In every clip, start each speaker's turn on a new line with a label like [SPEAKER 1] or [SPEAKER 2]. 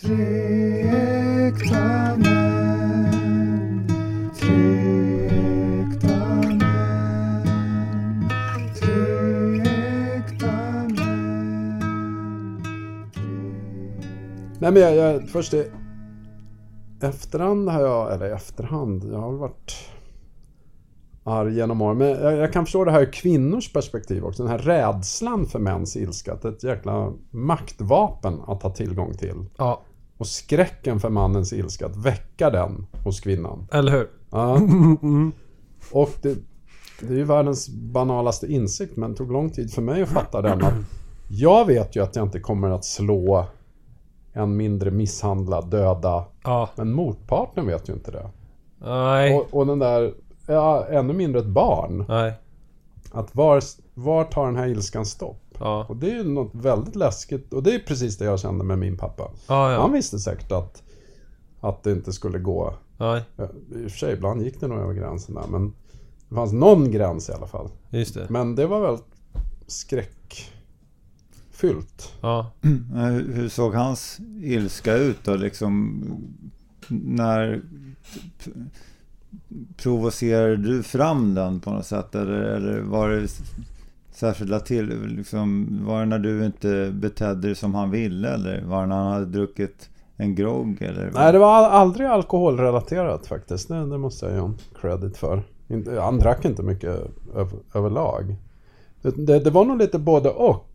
[SPEAKER 1] Tre äkta män, tre äkta män, tre äkta män.
[SPEAKER 2] Nej men jag, jag, först i efterhand har jag, eller i efterhand, jag har väl varit arg genom åren. Men jag, jag kan förstå det här ur kvinnors perspektiv också. Den här rädslan för mäns ilska. Att ett jäkla maktvapen att ha tillgång till.
[SPEAKER 3] Ja,
[SPEAKER 2] Och skräcken för mannens ilska, att väcka den hos kvinnan.
[SPEAKER 3] eller hur?
[SPEAKER 2] Ja. Och det, det är ju världens banalaste insikt, men det tog lång tid för mig att fatta den. Att jag vet ju att jag inte kommer att slå en mindre misshandlad, döda.
[SPEAKER 3] Ja,
[SPEAKER 2] Men motparten vet ju inte det.
[SPEAKER 3] nej,
[SPEAKER 2] Och, och den där, ja, ännu mindre ett barn.
[SPEAKER 3] nej.
[SPEAKER 2] Att var, var tar den här ilskan stopp?
[SPEAKER 3] Ja,
[SPEAKER 2] Och det är ju något väldigt läskigt. Och det är precis det jag kände med min pappa.
[SPEAKER 3] ja, ja.
[SPEAKER 2] Han visste säkert att, att det inte skulle gå
[SPEAKER 3] Nej,
[SPEAKER 2] I och för sig, ibland gick det nog över gränsen där, men det fanns någon gräns i alla fall.
[SPEAKER 3] just det.
[SPEAKER 2] Men det var väldigt skräckfyllt.
[SPEAKER 3] Ja.
[SPEAKER 4] Men Hur, såg hans ilska ut då liksom? När provocerade du fram den på något sätt? Eller, eller var det särskilda till? Liksom, var det när du inte betedde dig som han ville? Eller var det när han hade druckit en grogg? Eller vad?
[SPEAKER 2] Nej, det var aldrig alkoholrelaterat faktiskt. Det, det måste jag ge honom credit för. Han drack inte mycket över, överlag. Det, det, det var nog lite både och.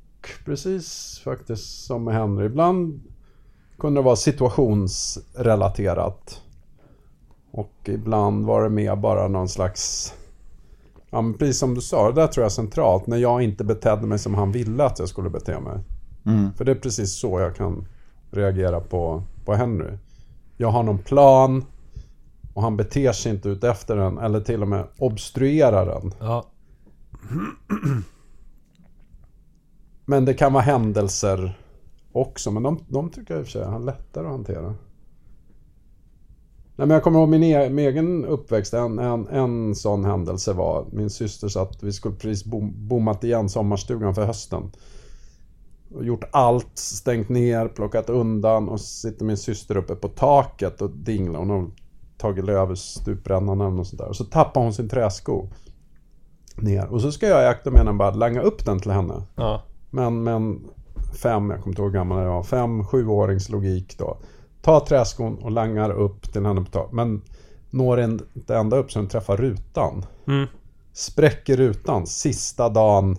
[SPEAKER 2] Precis faktiskt som med Henry. Ibland kunde det vara situationsrelaterat. Och ibland var det mer bara någon slags... Ja, men precis som du sa, det där tror jag är centralt. När jag inte betedde mig som han ville att jag skulle bete mig.
[SPEAKER 4] Mm.
[SPEAKER 2] För det är precis så jag kan reagera på, på Henry. Jag har någon plan och han beter sig inte ut efter den eller till och med obstruerar den.
[SPEAKER 3] Ja.
[SPEAKER 2] Men det kan vara händelser också, men de, de tycker jag i och för sig han är lättare att hantera. Nej, men jag kommer ihåg min, e min egen uppväxt. En, en, en sån händelse var min syster satt, vi skulle precis bom, bommat igen sommarstugan för hösten. Och gjort allt, stängt ner, plockat undan och så sitter min syster uppe på taket och dinglar. Hon har tagit löv ur stuprännan eller något sånt där. Och så tappar hon sin träsko ner. Och så ska jag i akt och mening bara langa upp den till henne.
[SPEAKER 3] Ja.
[SPEAKER 2] Men, men fem, jag kommer inte ihåg hur gammal jag var, fem, sjuårings logik då. Ta träskon och langar upp till henne på tak. Men når inte ända upp så den träffar rutan.
[SPEAKER 3] Mm.
[SPEAKER 2] Spräcker rutan sista dagen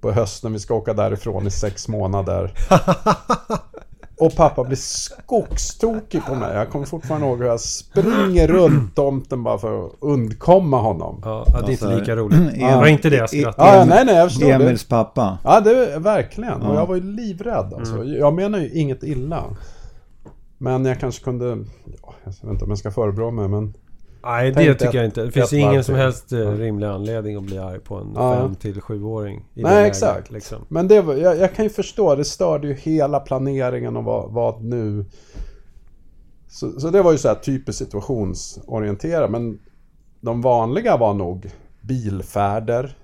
[SPEAKER 2] på hösten. Vi ska åka därifrån i sex månader. Och pappa blir skogstokig på mig. Jag kommer fortfarande ihåg hur jag springer runt tomten bara för att undkomma honom.
[SPEAKER 3] Ja, det är inte
[SPEAKER 4] Alltså,
[SPEAKER 3] lika roligt. Det var inte det jag skrattade.
[SPEAKER 2] Ja, nej, nej, jag förstår. Det.
[SPEAKER 4] Emils pappa.
[SPEAKER 2] Ja, det är verkligen. Och
[SPEAKER 4] Ja.
[SPEAKER 2] jag var ju livrädd alltså. Jag menar ju inget illa. Men jag kanske kunde... Ja, jag vet inte om jag ska förebrå mig, men...
[SPEAKER 3] Nej, det tycker
[SPEAKER 2] ett-
[SPEAKER 3] jag inte. Det finns ingen som helst eh, rimlig anledning att bli arg på en
[SPEAKER 2] Ja.
[SPEAKER 3] 5 till 7-åring. i det
[SPEAKER 2] Nej,
[SPEAKER 3] läget,
[SPEAKER 2] exakt.
[SPEAKER 3] Liksom.
[SPEAKER 2] Men det var, jag, jag kan ju förstå, det störde ju hela planeringen och vad, vad nu... Så, så det var ju så här typiskt situationsorienterat. Men de vanliga var nog bilfärder.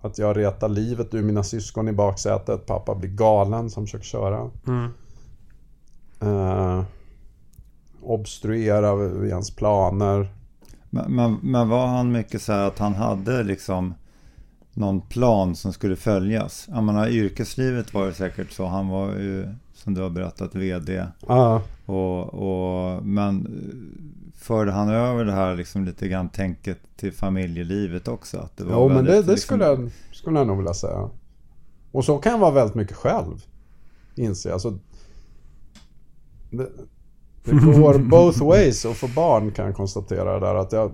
[SPEAKER 2] Att jag retar livet ur mina syskon i baksätet. Pappa blir galen som försöker köra.
[SPEAKER 3] Mm.
[SPEAKER 2] Eh, obstruera vid hans planer.
[SPEAKER 4] Men, men, men var han mycket så här att han hade liksom någon plan som skulle följas? Jag menar, yrkeslivet var det säkert så. Han var ju, som du har berättat, VD.
[SPEAKER 2] Ja,
[SPEAKER 4] Och, och, men förde han över det här liksom lite grann tänket till familjelivet också? Att det var
[SPEAKER 2] jo men det, det
[SPEAKER 4] liksom-
[SPEAKER 2] skulle, jag, skulle jag nog vilja säga. Och så kan jag vara väldigt mycket själv. Inser jag. Alltså, det, det går both ways att få barn kan jag konstatera där. Att jag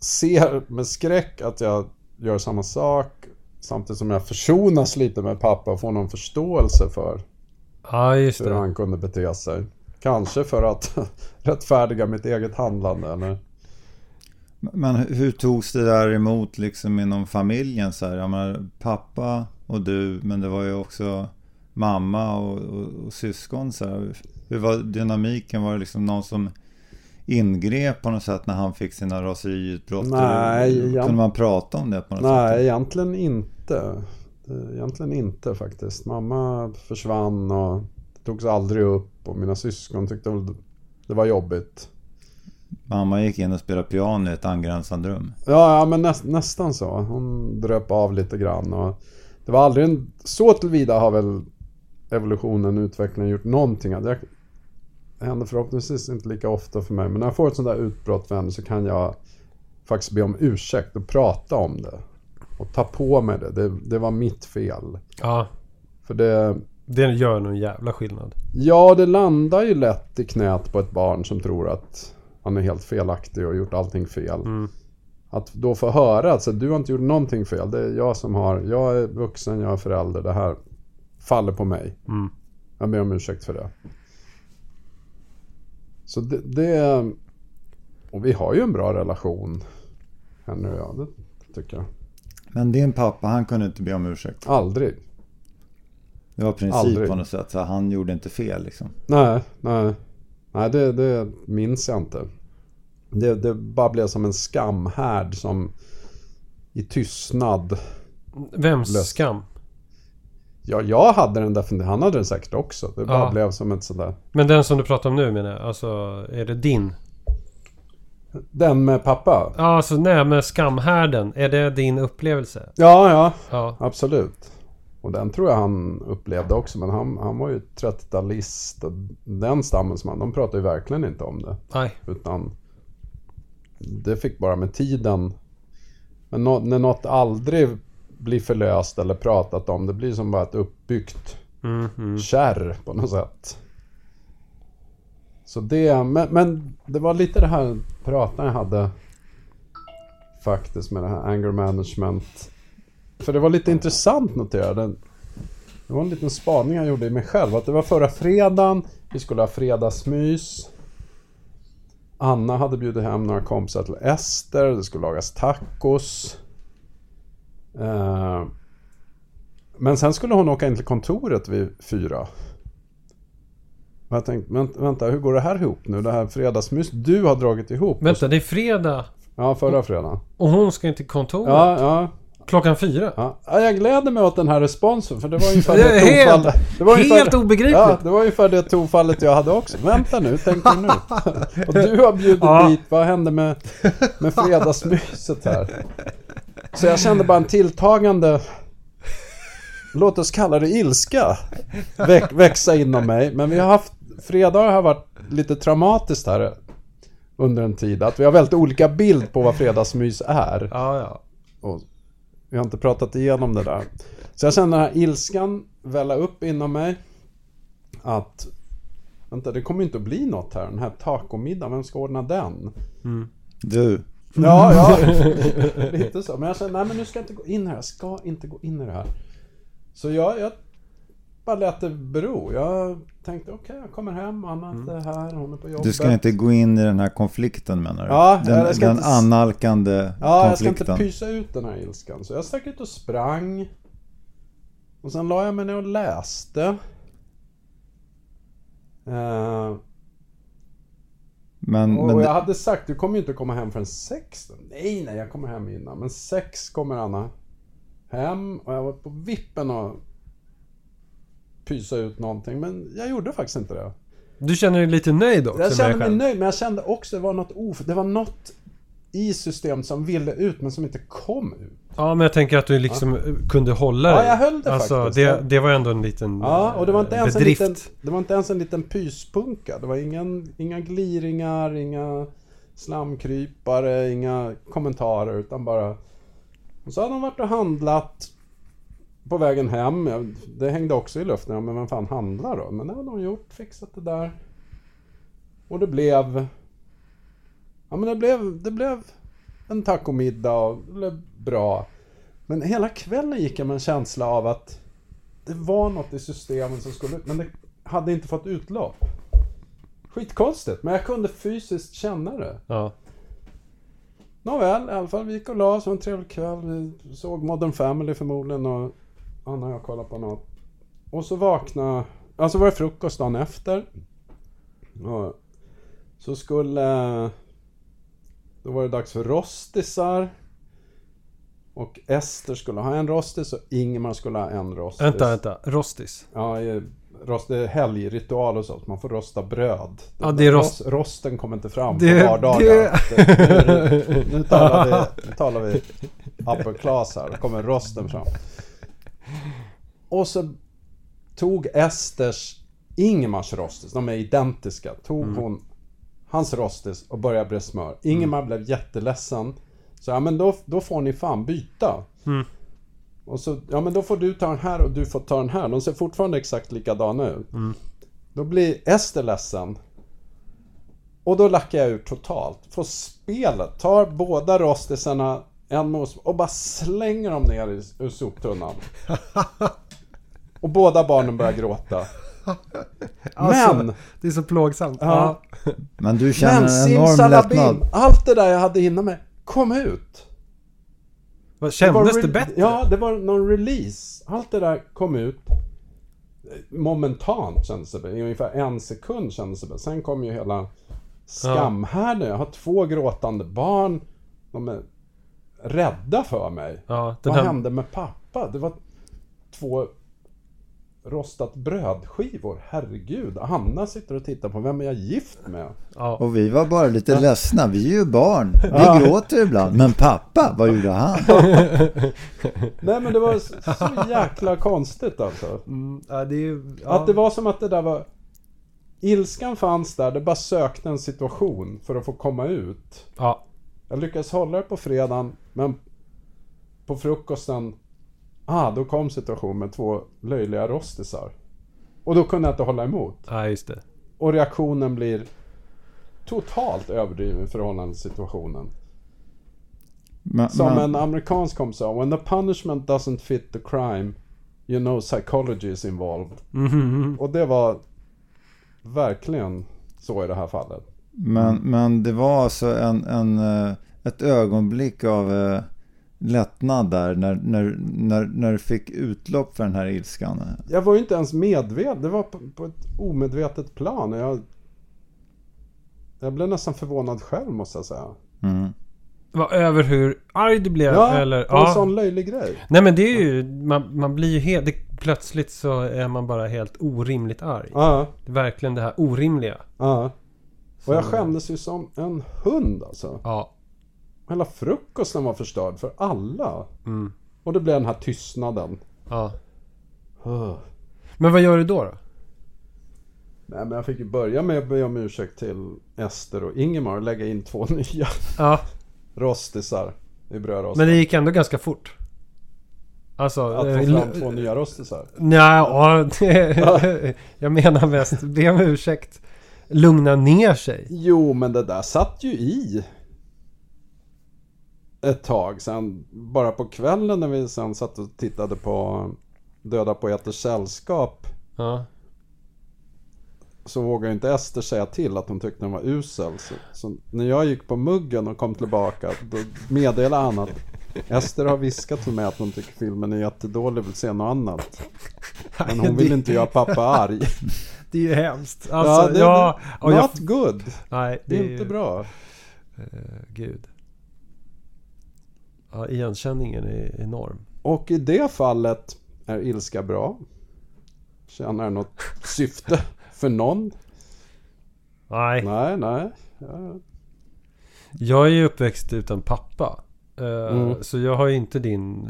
[SPEAKER 2] ser med skräck att jag gör samma sak. Samtidigt som jag försonas lite med pappa och får någon förståelse för
[SPEAKER 3] Ja, just
[SPEAKER 2] hur
[SPEAKER 3] det.
[SPEAKER 2] han kunde bete sig. Kanske för att rättfärdiga mitt eget handlande. Eller?
[SPEAKER 4] Men hur togs det där emot liksom inom familjen? Så här? Jag menar, pappa och du, men det var ju också mamma och, och, och syskon. Så här. Hur var dynamiken? Var det liksom någon som ingrep på något sätt när han fick sina raseriutbrott?
[SPEAKER 2] Nej,
[SPEAKER 4] Eller Kunde man prata om det på något
[SPEAKER 2] Nej,
[SPEAKER 4] sätt?
[SPEAKER 2] egentligen inte. Egentligen inte faktiskt. Mamma försvann och Det togs aldrig upp och mina syskon tyckte väl det var jobbigt.
[SPEAKER 4] Mamma gick in och spelade piano i ett angränsande rum.
[SPEAKER 2] Ja, ja men näst, nästan så. Hon dröp av lite grann och det var aldrig en... Så tillvida har väl evolutionen, utvecklingen gjort någonting. Det händer förhoppningsvis inte lika ofta för mig, men när jag får ett sånt där utbrott för henne så kan jag faktiskt be om ursäkt och prata om det. Och ta på mig det. Det, det var mitt fel.
[SPEAKER 3] Ja,
[SPEAKER 2] För det...
[SPEAKER 3] det gör nog en jävla skillnad.
[SPEAKER 2] Ja, det landar ju lätt i knät på ett barn som tror att han är helt felaktig och gjort allting fel.
[SPEAKER 3] Mm.
[SPEAKER 2] Att då få höra att så, du har inte gjort någonting fel. Det är jag som har, jag är vuxen, jag är förälder. Det här faller på mig.
[SPEAKER 3] Mm.
[SPEAKER 2] Jag ber om ursäkt för det. Så det, det... Och vi har ju en bra relation. Henne och jag, det tycker jag.
[SPEAKER 4] Men din pappa, han kunde inte be om ursäkt.
[SPEAKER 2] Aldrig.
[SPEAKER 4] Det var princip
[SPEAKER 2] Aldrig.
[SPEAKER 4] på något sätt. Så han gjorde inte fel liksom.
[SPEAKER 2] Nej, nej. Nej, det, det minns jag inte. Det, det bara blev som en skamhärd som i tystnad.
[SPEAKER 3] Vems
[SPEAKER 2] Löst.
[SPEAKER 3] skam?
[SPEAKER 2] Ja, jag hade den definitivt. Han hade den säkert också. Det bara
[SPEAKER 3] Ja.
[SPEAKER 2] blev som ett sådär.
[SPEAKER 3] Men den som du pratar om nu menar jag. Alltså, är det din?
[SPEAKER 2] Den med pappa?
[SPEAKER 3] Ja, alltså nej, men skamhärden. Är det din upplevelse?
[SPEAKER 2] Ja, ja.
[SPEAKER 3] Ja.
[SPEAKER 2] Absolut. Och den tror jag han upplevde också. Men han, han var ju 30-talist. och Den stammens man, de pratar ju verkligen inte om det.
[SPEAKER 3] Nej.
[SPEAKER 2] Utan det fick bara med tiden. Men nå- när något aldrig blir förlöst eller pratat om. Det blir som bara ett uppbyggt
[SPEAKER 3] Mm, mm.
[SPEAKER 2] kärr på något sätt. Så det, men, men det var lite det här pratan jag hade faktiskt med det här anger management. För det var lite intressant noterade. Det var en liten spaning jag gjorde i mig själv. Att det var förra fredagen. Vi skulle ha fredagsmys. Anna hade bjudit hem några kompisar till Ester. Det skulle lagas tacos. Eh, men sen skulle hon åka in till kontoret vid fyra. Och jag tänkte, vänta, hur går det här ihop nu? Det här fredagsmys du har dragit ihop.
[SPEAKER 3] Vänta, det är fredag.
[SPEAKER 2] Ja, förra fredagen.
[SPEAKER 3] Och hon ska in till kontoret.
[SPEAKER 2] Ja, ja,
[SPEAKER 3] Klockan fyra.
[SPEAKER 2] ja. Ja, Jag gläder mig åt den här responsen, för det var ungefär
[SPEAKER 3] Det
[SPEAKER 2] det,
[SPEAKER 3] helt-
[SPEAKER 2] det var ungefär-
[SPEAKER 3] Helt obegripligt.
[SPEAKER 2] Ja, det var ungefär det tonfallet jag hade också. Vänta nu, tänker du nu? Och du har bjudit
[SPEAKER 3] Ja.
[SPEAKER 2] dit, vad hände med, med fredagsmyset här? Så jag kände bara en tilltagande, låt oss kalla det ilska, väx, växa inom mig. Men vi har haft, fredagar har varit lite traumatiskt här under en tid. Att vi har väldigt olika bild på vad fredagsmys är.
[SPEAKER 3] Ja, ja.
[SPEAKER 2] Och vi har inte pratat igenom det där. Så jag känner den här ilskan välla upp inom mig. Att Vänta, det kommer inte att bli något här. Den här tacomiddagen, vem ska ordna den?
[SPEAKER 4] Du.
[SPEAKER 2] Ja, ja. Lite så. Men jag känner, nej men nu ska jag inte gå in här. Jag ska inte gå in i det här. Så jag, jag bara lät det bero. Jag tänkte, okej, jag kommer hem. Anna inte är här, hon är på jobbet.
[SPEAKER 4] Du ska inte gå in i den här konflikten menar du?
[SPEAKER 2] Ja,
[SPEAKER 4] den
[SPEAKER 2] jag ska
[SPEAKER 4] den
[SPEAKER 2] inte-
[SPEAKER 4] annalkande
[SPEAKER 2] Ja, jag ska
[SPEAKER 4] konflikten.
[SPEAKER 2] inte pysa ut den här ilskan. Så jag stack ut och sprang. Och sen la jag mig ner och läste. Eh,
[SPEAKER 4] men,
[SPEAKER 2] och
[SPEAKER 4] men
[SPEAKER 2] jag hade sagt, du kommer ju inte komma hem förrän sex. då." Nej, nej, jag kommer hem innan. Men sex kommer Anna hem. Och jag var på vippen och pysa ut någonting. Men jag gjorde faktiskt inte det.
[SPEAKER 3] Du känner dig lite nöjd också
[SPEAKER 2] Jag kände mig
[SPEAKER 3] själv?
[SPEAKER 2] nöjd, men jag kände också det var något of... Det var något i systemet som ville ut, men som inte kom ut.
[SPEAKER 3] Ja, men jag tänker att du liksom kunde hålla dig.
[SPEAKER 2] Ja, jag höll det
[SPEAKER 3] alltså,
[SPEAKER 2] faktiskt.
[SPEAKER 3] Det, det var ändå en liten
[SPEAKER 2] Ja, och det var inte
[SPEAKER 3] eh,
[SPEAKER 2] ens, en liten, det var inte ens en liten pyspunka. Det var ingen, inga gliringar, inga slamkrypare, inga kommentarer, utan bara... Och så hade de varit och handlat på vägen hem. Det hängde också i luften. Ja, men vem fan handlar då? Men det hade de gjort, fixat det där. Och det blev... Ja, men det blev, det blev en tacomiddag det blev bra. Men hela kvällen gick jag med en känsla av att det var något i systemet som skulle ut, men det hade inte fått utlopp. Skitkonstigt, men jag kunde fysiskt känna det.
[SPEAKER 3] Ja.
[SPEAKER 2] Nåväl, i alla fall vi gick och la oss, en trevlig kväll. Vi såg Modern Family förmodligen och Anna och jag kollade på något. Och så vaknade, alltså var det frukost dagen efter. Och så skulle, då var det dags för rostisar. Och Ester skulle ha en rostis och Ingmar skulle ha en rostis.
[SPEAKER 3] Vänta, vänta. Rostis.
[SPEAKER 2] Ja, rost, det är helgritual och så. Man får rosta bröd.
[SPEAKER 3] Ja, det är rost-
[SPEAKER 2] rosten kommer inte fram
[SPEAKER 3] Det-
[SPEAKER 2] på vardagar.
[SPEAKER 3] det-
[SPEAKER 2] nu, nu, talar vi, nu talar vi upper class här. Då kommer rosten fram. Och så tog Esters Ingemars rostis, de är identiska. Tog hon hans rostis och började bre smör. Ingemar blev jätteledsen. Så ja men då, då får ni fan byta. Och så, ja men då får du ta den här och du får ta den här. De ser fortfarande exakt likadana ut. Då blir Ester ledsen. Och då lackar jag ur totalt. Får spelet, tar båda rostisarna, en mos och bara slänger dem ner i, ur soptunnan. Och båda barnen börjar gråta.
[SPEAKER 3] Alltså,
[SPEAKER 2] Men,
[SPEAKER 3] Det är så plågsamt.
[SPEAKER 2] Ja.
[SPEAKER 4] Men du känner
[SPEAKER 2] men
[SPEAKER 4] en enorm lättnad.
[SPEAKER 2] allt det där jag hade inom mig kom ut.
[SPEAKER 3] Vad, Kändes det
[SPEAKER 2] re-
[SPEAKER 3] bättre?
[SPEAKER 2] Ja, det var någon release. Allt det där kom ut momentant kändes det. I ungefär en sekund kändes det. Sen kom ju hela skamhärden. Jag har två gråtande barn. De är rädda för mig.
[SPEAKER 3] Ja,
[SPEAKER 2] Vad
[SPEAKER 3] här,
[SPEAKER 2] hände med pappa? Det var två rostat brödskivor. Herregud. Anna sitter och tittar på vem är jag gift med?
[SPEAKER 3] ja.
[SPEAKER 4] Och vi var bara lite ledsna. Vi är ju barn. Vi gråter ibland. Men pappa, vad gjorde han?
[SPEAKER 2] Nej men det var så jäkla konstigt alltså.
[SPEAKER 3] Mm, ja, det är ju... Ja.
[SPEAKER 2] Att det var som att det där var... Ilskan fanns där, det bara sökte en situation för att få komma ut.
[SPEAKER 3] Ja.
[SPEAKER 2] Jag lyckades hålla det på fredagen, men på frukosten... Ah, då kom situationen med två löjliga rostisar. Och då kunde jag inte hålla emot.
[SPEAKER 3] ja, just det.
[SPEAKER 2] Och reaktionen blir totalt överdriven i förhållande till situationen.
[SPEAKER 4] Men,
[SPEAKER 2] Som
[SPEAKER 4] men,
[SPEAKER 2] en amerikansk kompis sa, When the punishment doesn't fit the crime, you know psychology is involved.
[SPEAKER 3] Mhm.
[SPEAKER 2] Och det var verkligen så i det här fallet.
[SPEAKER 4] men, men det var alltså en, en, eh, ett ögonblick av eh, lättnad där när, när, när, när du fick utlopp för den här ilskan.
[SPEAKER 2] Jag var ju inte ens medveten, det var på, på ett omedvetet plan. Jag, jag blev nästan förvånad själv måste jag säga.
[SPEAKER 4] Mm.
[SPEAKER 3] Var över hur arg du blev
[SPEAKER 2] Ja,
[SPEAKER 3] eller?
[SPEAKER 2] på en sån löjlig grej.
[SPEAKER 3] Nej men det är ju... Man, man blir ju helt... Det, plötsligt så är man bara helt orimligt arg.
[SPEAKER 2] Ja,
[SPEAKER 3] Det är verkligen det här orimliga.
[SPEAKER 2] ja. Och jag skämdes ju som en hund alltså.
[SPEAKER 3] Ja.
[SPEAKER 2] Hela frukosten var förstörd för alla.
[SPEAKER 3] Mm.
[SPEAKER 2] Och det blev den här tystnaden.
[SPEAKER 3] Ja. Men vad gör du då? då?
[SPEAKER 2] Nej men jag fick ju börja med att be om ursäkt till Ester och Ingemar och lägga in två nya
[SPEAKER 3] Ja.
[SPEAKER 2] rostisar i brödrosten.
[SPEAKER 3] Men det gick ändå ganska fort. Alltså...
[SPEAKER 2] Att
[SPEAKER 3] eh,
[SPEAKER 2] få fram
[SPEAKER 3] l-
[SPEAKER 2] två nya rostisar.
[SPEAKER 3] Nej, ja, det, jag menar mest be om ursäkt. Lugna ner sig.
[SPEAKER 2] Jo, men det där satt ju i ett tag. Sen bara på kvällen när vi sen satt och tittade på Döda Poeters Sällskap
[SPEAKER 3] Ja.
[SPEAKER 2] så vågade inte Ester säga till att hon tyckte den var usel. Så, så när jag gick på muggen och kom tillbaka då meddelade han att Ester har viskat till mig att hon tycker filmen är jättedålig och vill se något annat. Men hon vill inte göra pappa arg.
[SPEAKER 3] Det är ju hemskt. Alltså,
[SPEAKER 2] det,
[SPEAKER 3] ja, och jag,
[SPEAKER 2] not good.
[SPEAKER 3] Nej,
[SPEAKER 2] Det är
[SPEAKER 3] ju-
[SPEAKER 2] inte bra.
[SPEAKER 3] eh, gud. Ja, igenkänningen är enorm.
[SPEAKER 2] Och i det fallet är ilska bra. Tjänar den något syfte för någon?
[SPEAKER 3] Nej.
[SPEAKER 2] Nej, nej. Ja.
[SPEAKER 3] Jag är ju uppväxt utan pappa. Eh,
[SPEAKER 2] Mm.
[SPEAKER 3] Så jag har ju inte din...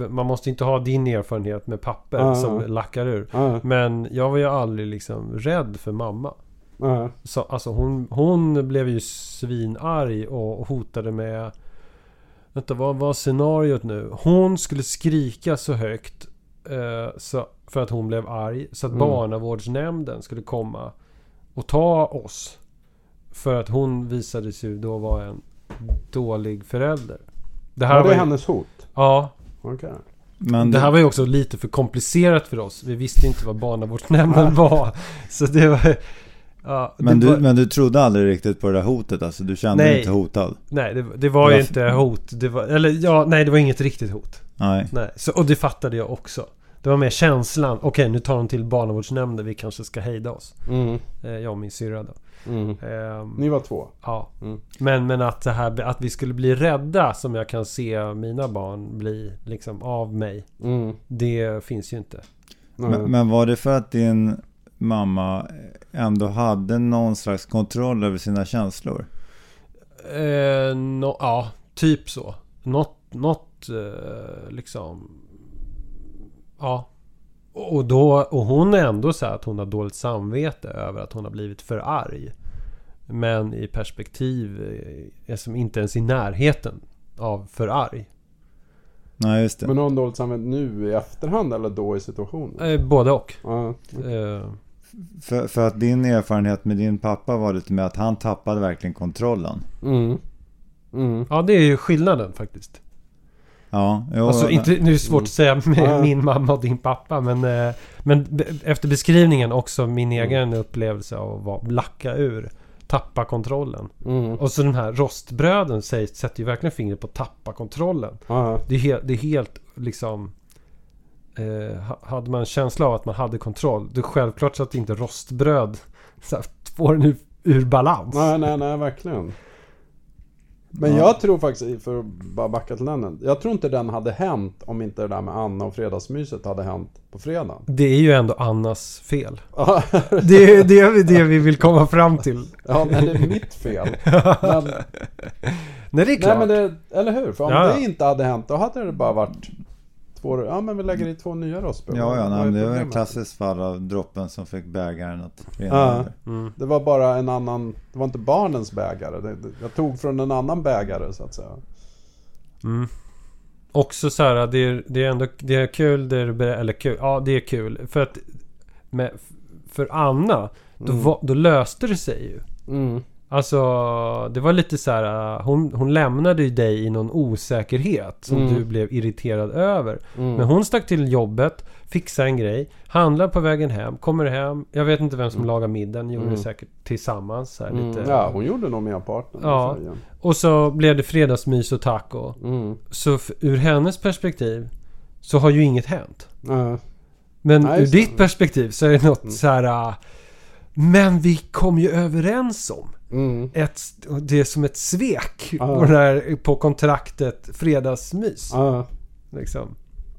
[SPEAKER 3] eh, Man måste inte ha din erfarenhet med papper
[SPEAKER 2] Ah.
[SPEAKER 3] som lackar ur.
[SPEAKER 2] Ja,
[SPEAKER 3] Men jag var ju aldrig liksom rädd för mamma.
[SPEAKER 2] ja,
[SPEAKER 3] Så, alltså hon, hon blev ju svinarg och hotade med... Vänta, vad var scenariot nu? Hon skulle skrika så högt eh, så, för att hon blev arg. Så att
[SPEAKER 2] Mm.
[SPEAKER 3] barnavårdsnämnden skulle komma och ta oss. För att hon visade sig då vara en dålig förälder. Det här
[SPEAKER 2] Var
[SPEAKER 3] var
[SPEAKER 2] det
[SPEAKER 3] ju,
[SPEAKER 2] hennes hot?
[SPEAKER 3] Ja,
[SPEAKER 2] Okej.
[SPEAKER 4] Men
[SPEAKER 3] det här var ju också lite för komplicerat för oss. Vi visste inte vad barnavårdsnämnden var. Så det var... Ja,
[SPEAKER 4] men,
[SPEAKER 3] det
[SPEAKER 4] du,
[SPEAKER 3] var,
[SPEAKER 4] men du trodde aldrig riktigt på det där hotet alltså? Du kände dig
[SPEAKER 3] Nej.
[SPEAKER 4] inte hotad?
[SPEAKER 3] Nej, det, det var ju
[SPEAKER 4] Varför?
[SPEAKER 3] inte hot. Det var, eller ja, nej det var inget riktigt hot.
[SPEAKER 4] Nej.
[SPEAKER 3] Nej, så, och det fattade jag också. Det var mer känslan. Okej, nu tar de till barnavårdsnämnden. Vi kanske ska hejda oss.
[SPEAKER 2] Mm,
[SPEAKER 3] Eh, jag och min syrra då.
[SPEAKER 2] mm.
[SPEAKER 3] Ehm,
[SPEAKER 2] Ni var två?
[SPEAKER 3] ja.
[SPEAKER 2] Mm.
[SPEAKER 3] Men, men att, det här, att vi skulle bli rädda som jag kan se mina barn bli liksom av mig.
[SPEAKER 2] Mm.
[SPEAKER 3] Det finns ju inte.
[SPEAKER 4] Men, men var det för att din mamma ändå hade någon slags kontroll över sina känslor?
[SPEAKER 3] Eh, nå- ja, typ så. Något, något eh, liksom... Ja. Och, då, och hon är ändå så här att hon har dåligt samvete över att hon har blivit för arg. Men i perspektiv eh, är som inte ens i närheten av för arg.
[SPEAKER 4] Nej, just det.
[SPEAKER 2] Men har hon dåligt samvete nu i efterhand eller då i situationen?
[SPEAKER 3] Eh, både och.
[SPEAKER 2] Ja.
[SPEAKER 3] Eh,
[SPEAKER 4] För, för att din erfarenhet med din pappa var lite med att han tappade verkligen kontrollen.
[SPEAKER 2] Mm. Mm.
[SPEAKER 3] ja, det är ju skillnaden faktiskt.
[SPEAKER 4] Ja, jo,
[SPEAKER 3] Alltså inte, nu är det svårt att säga med
[SPEAKER 2] Ja.
[SPEAKER 3] min mamma och din pappa men, eh, men efter beskrivningen också min
[SPEAKER 2] Mm.
[SPEAKER 3] egen upplevelse av att vara, lacka ur. Tappa kontrollen.
[SPEAKER 2] Mm.
[SPEAKER 3] Och så de här rostbröden sätter ju verkligen fingret på tappa kontrollen.
[SPEAKER 2] Ja.
[SPEAKER 3] Det är, helt, det är helt liksom... Eh, ha- hade man en känsla av att man hade kontroll. Det är självklart så att inte rostbröd så här, får den ur, ur balans.
[SPEAKER 2] Nej, nej, nej, verkligen. Men
[SPEAKER 4] Ja.
[SPEAKER 2] jag tror faktiskt, för att bara backa till den. Jag tror inte den hade hänt om inte det där med Anna och fredagsmyset hade hänt på fredagen.
[SPEAKER 3] Det är ju ändå Annas fel. Det är det, det vi vill komma fram till.
[SPEAKER 2] ja men det är mitt fel. Men,
[SPEAKER 3] Nej, det är klart.
[SPEAKER 2] nej, men det, eller hur? För om
[SPEAKER 3] ja.
[SPEAKER 2] det inte hade hänt, då hade det bara varit två, ja men vi lägger i två nya rostbröd.
[SPEAKER 4] Ja, ja, nej, det var ett klassiskt fall av droppen som fick bägaren att rinna
[SPEAKER 2] Ja.
[SPEAKER 3] Mm.
[SPEAKER 2] Det var bara en annan, det var inte barnens bägare. Det, det, jag tog från en annan bägare så att säga.
[SPEAKER 3] Mm. Också så här, det är, det är ändå det är kul, det är, eller kul, ja det är kul. För att med, för Anna, då,
[SPEAKER 2] Mm.
[SPEAKER 3] var, då löste det sig ju.
[SPEAKER 2] Mm.
[SPEAKER 3] Alltså, det var lite så här, hon, hon lämnade ju dig i någon osäkerhet som
[SPEAKER 2] Mm.
[SPEAKER 3] du blev irriterad över.
[SPEAKER 2] Mm.
[SPEAKER 3] Men hon stack till jobbet, fixade en grej, handlar på vägen hem, kommer hem. Jag vet inte vem som lagar middagen, gjorde
[SPEAKER 2] Mm.
[SPEAKER 3] det säkert tillsammans. Så här,
[SPEAKER 2] Mm.
[SPEAKER 3] lite.
[SPEAKER 2] Ja, hon gjorde nog merparten.
[SPEAKER 3] Ja.
[SPEAKER 2] säger.
[SPEAKER 3] Och så blev det fredagsmys och taco.
[SPEAKER 2] Mm.
[SPEAKER 3] Så ur hennes perspektiv så har ju inget hänt. Men
[SPEAKER 2] Nej,
[SPEAKER 3] ur ditt perspektiv så är det något
[SPEAKER 2] Mm.
[SPEAKER 3] så här... äh, Men vi kom ju överens om
[SPEAKER 2] Mm.
[SPEAKER 3] ett, det är som ett svek
[SPEAKER 2] Ja.
[SPEAKER 3] på, här, på kontraktet fredagsmys.
[SPEAKER 2] Ja,
[SPEAKER 3] Liksom.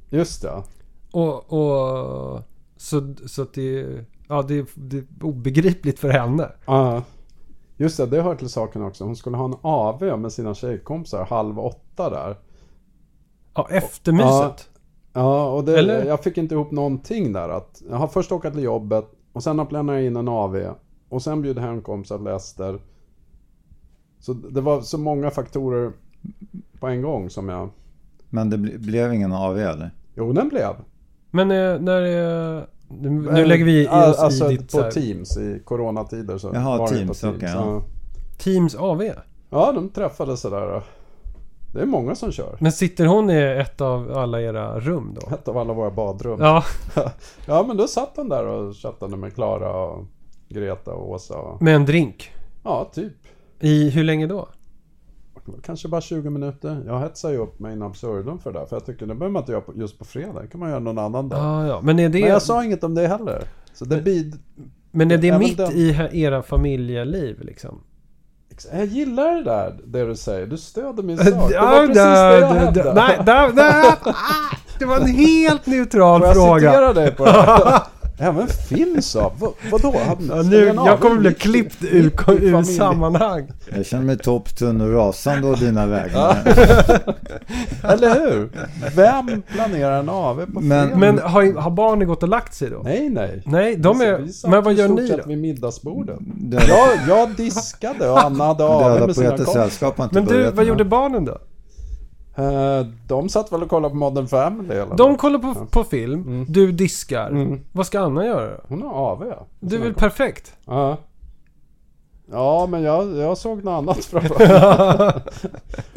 [SPEAKER 2] just det.
[SPEAKER 3] Och, och så, så att det, ja, det, det är obegripligt för henne.
[SPEAKER 2] Ja. Just det, det hör till saken också. Hon skulle ha en AV med sina tjejkompisar halv åtta där.
[SPEAKER 3] Ja, efter myset.
[SPEAKER 2] Ja, och det,
[SPEAKER 3] Eller?
[SPEAKER 2] jag fick inte ihop någonting där. Att jag har först åkat till jobbet och sen har planerat in en AV. Och sen bjöd hem kompisar till Ester. Så det var så många faktorer på en gång som jag...
[SPEAKER 4] Men det ble, blev ingen AV eller?
[SPEAKER 2] Jo, den blev.
[SPEAKER 3] Men eh, när det... Nu, nu lägger vi i oss
[SPEAKER 2] alltså
[SPEAKER 3] i ditt
[SPEAKER 2] på
[SPEAKER 3] så här,
[SPEAKER 2] Teams i coronatider så
[SPEAKER 4] Jaha,
[SPEAKER 2] var det
[SPEAKER 4] Teams,
[SPEAKER 2] på
[SPEAKER 4] okej, ja.
[SPEAKER 3] Teams AV.
[SPEAKER 2] ja, de träffades sådär. Det är många som kör.
[SPEAKER 3] Men sitter hon i ett av alla era rum då?
[SPEAKER 2] Ett av alla våra badrum.
[SPEAKER 3] Ja,
[SPEAKER 2] Ja, men då satt han där och chattade med Klara och Greta och Åsa. Och,
[SPEAKER 3] med en drink.
[SPEAKER 2] ja, typ.
[SPEAKER 3] I hur länge då?
[SPEAKER 2] Kanske bara 20 minuter. Jag hetsar ju upp mig in absurdum för det där. För jag tycker det behöver man inte göra på, just på fredag. Det kan man göra någon annan dag.
[SPEAKER 3] Ah, ja. Men det,
[SPEAKER 2] Men jag sa inget om det heller. Så det bid...
[SPEAKER 3] men är det
[SPEAKER 2] även
[SPEAKER 3] mitt
[SPEAKER 2] den-
[SPEAKER 3] i era familjeliv liksom?
[SPEAKER 2] Jag gillar det där, det du säger. Du stöder min sak. Det var precis det jag hävdade.
[SPEAKER 3] Nej, ah, det var en helt neutral
[SPEAKER 2] Får jag
[SPEAKER 3] fråga.
[SPEAKER 2] citera dig på det? Även Finn sa, vad, vadå? Han,
[SPEAKER 3] Ja, nu,
[SPEAKER 2] av?
[SPEAKER 3] jag kommer bli klippt ur,
[SPEAKER 2] i
[SPEAKER 3] ur sammanhang.
[SPEAKER 4] Jag känner mig topp, tunn och rasande å dina vägnar.
[SPEAKER 2] Eller hur? Vem planerar en AW på
[SPEAKER 4] Men-?
[SPEAKER 3] Men har, har barnen gått och lagt sig då?
[SPEAKER 2] Nej, nej.
[SPEAKER 3] Nej, de är...
[SPEAKER 2] Vi
[SPEAKER 3] Men vad gör ni då?
[SPEAKER 2] vid middagsbordet. Jag, jag diskade och Anna hade AW med sina kompisar.
[SPEAKER 3] Men du, vad gjorde barnen då?
[SPEAKER 2] Eh, De satt väl och kollade på Modern Family eller
[SPEAKER 3] De kollar på, på film,
[SPEAKER 2] Mm.
[SPEAKER 3] du diskar.
[SPEAKER 2] Mm.
[SPEAKER 3] Vad ska Anna göra?
[SPEAKER 2] Hon har AW.
[SPEAKER 3] Du är väl perfekt?
[SPEAKER 2] Ja. Ja, men jag, jag såg något annat framför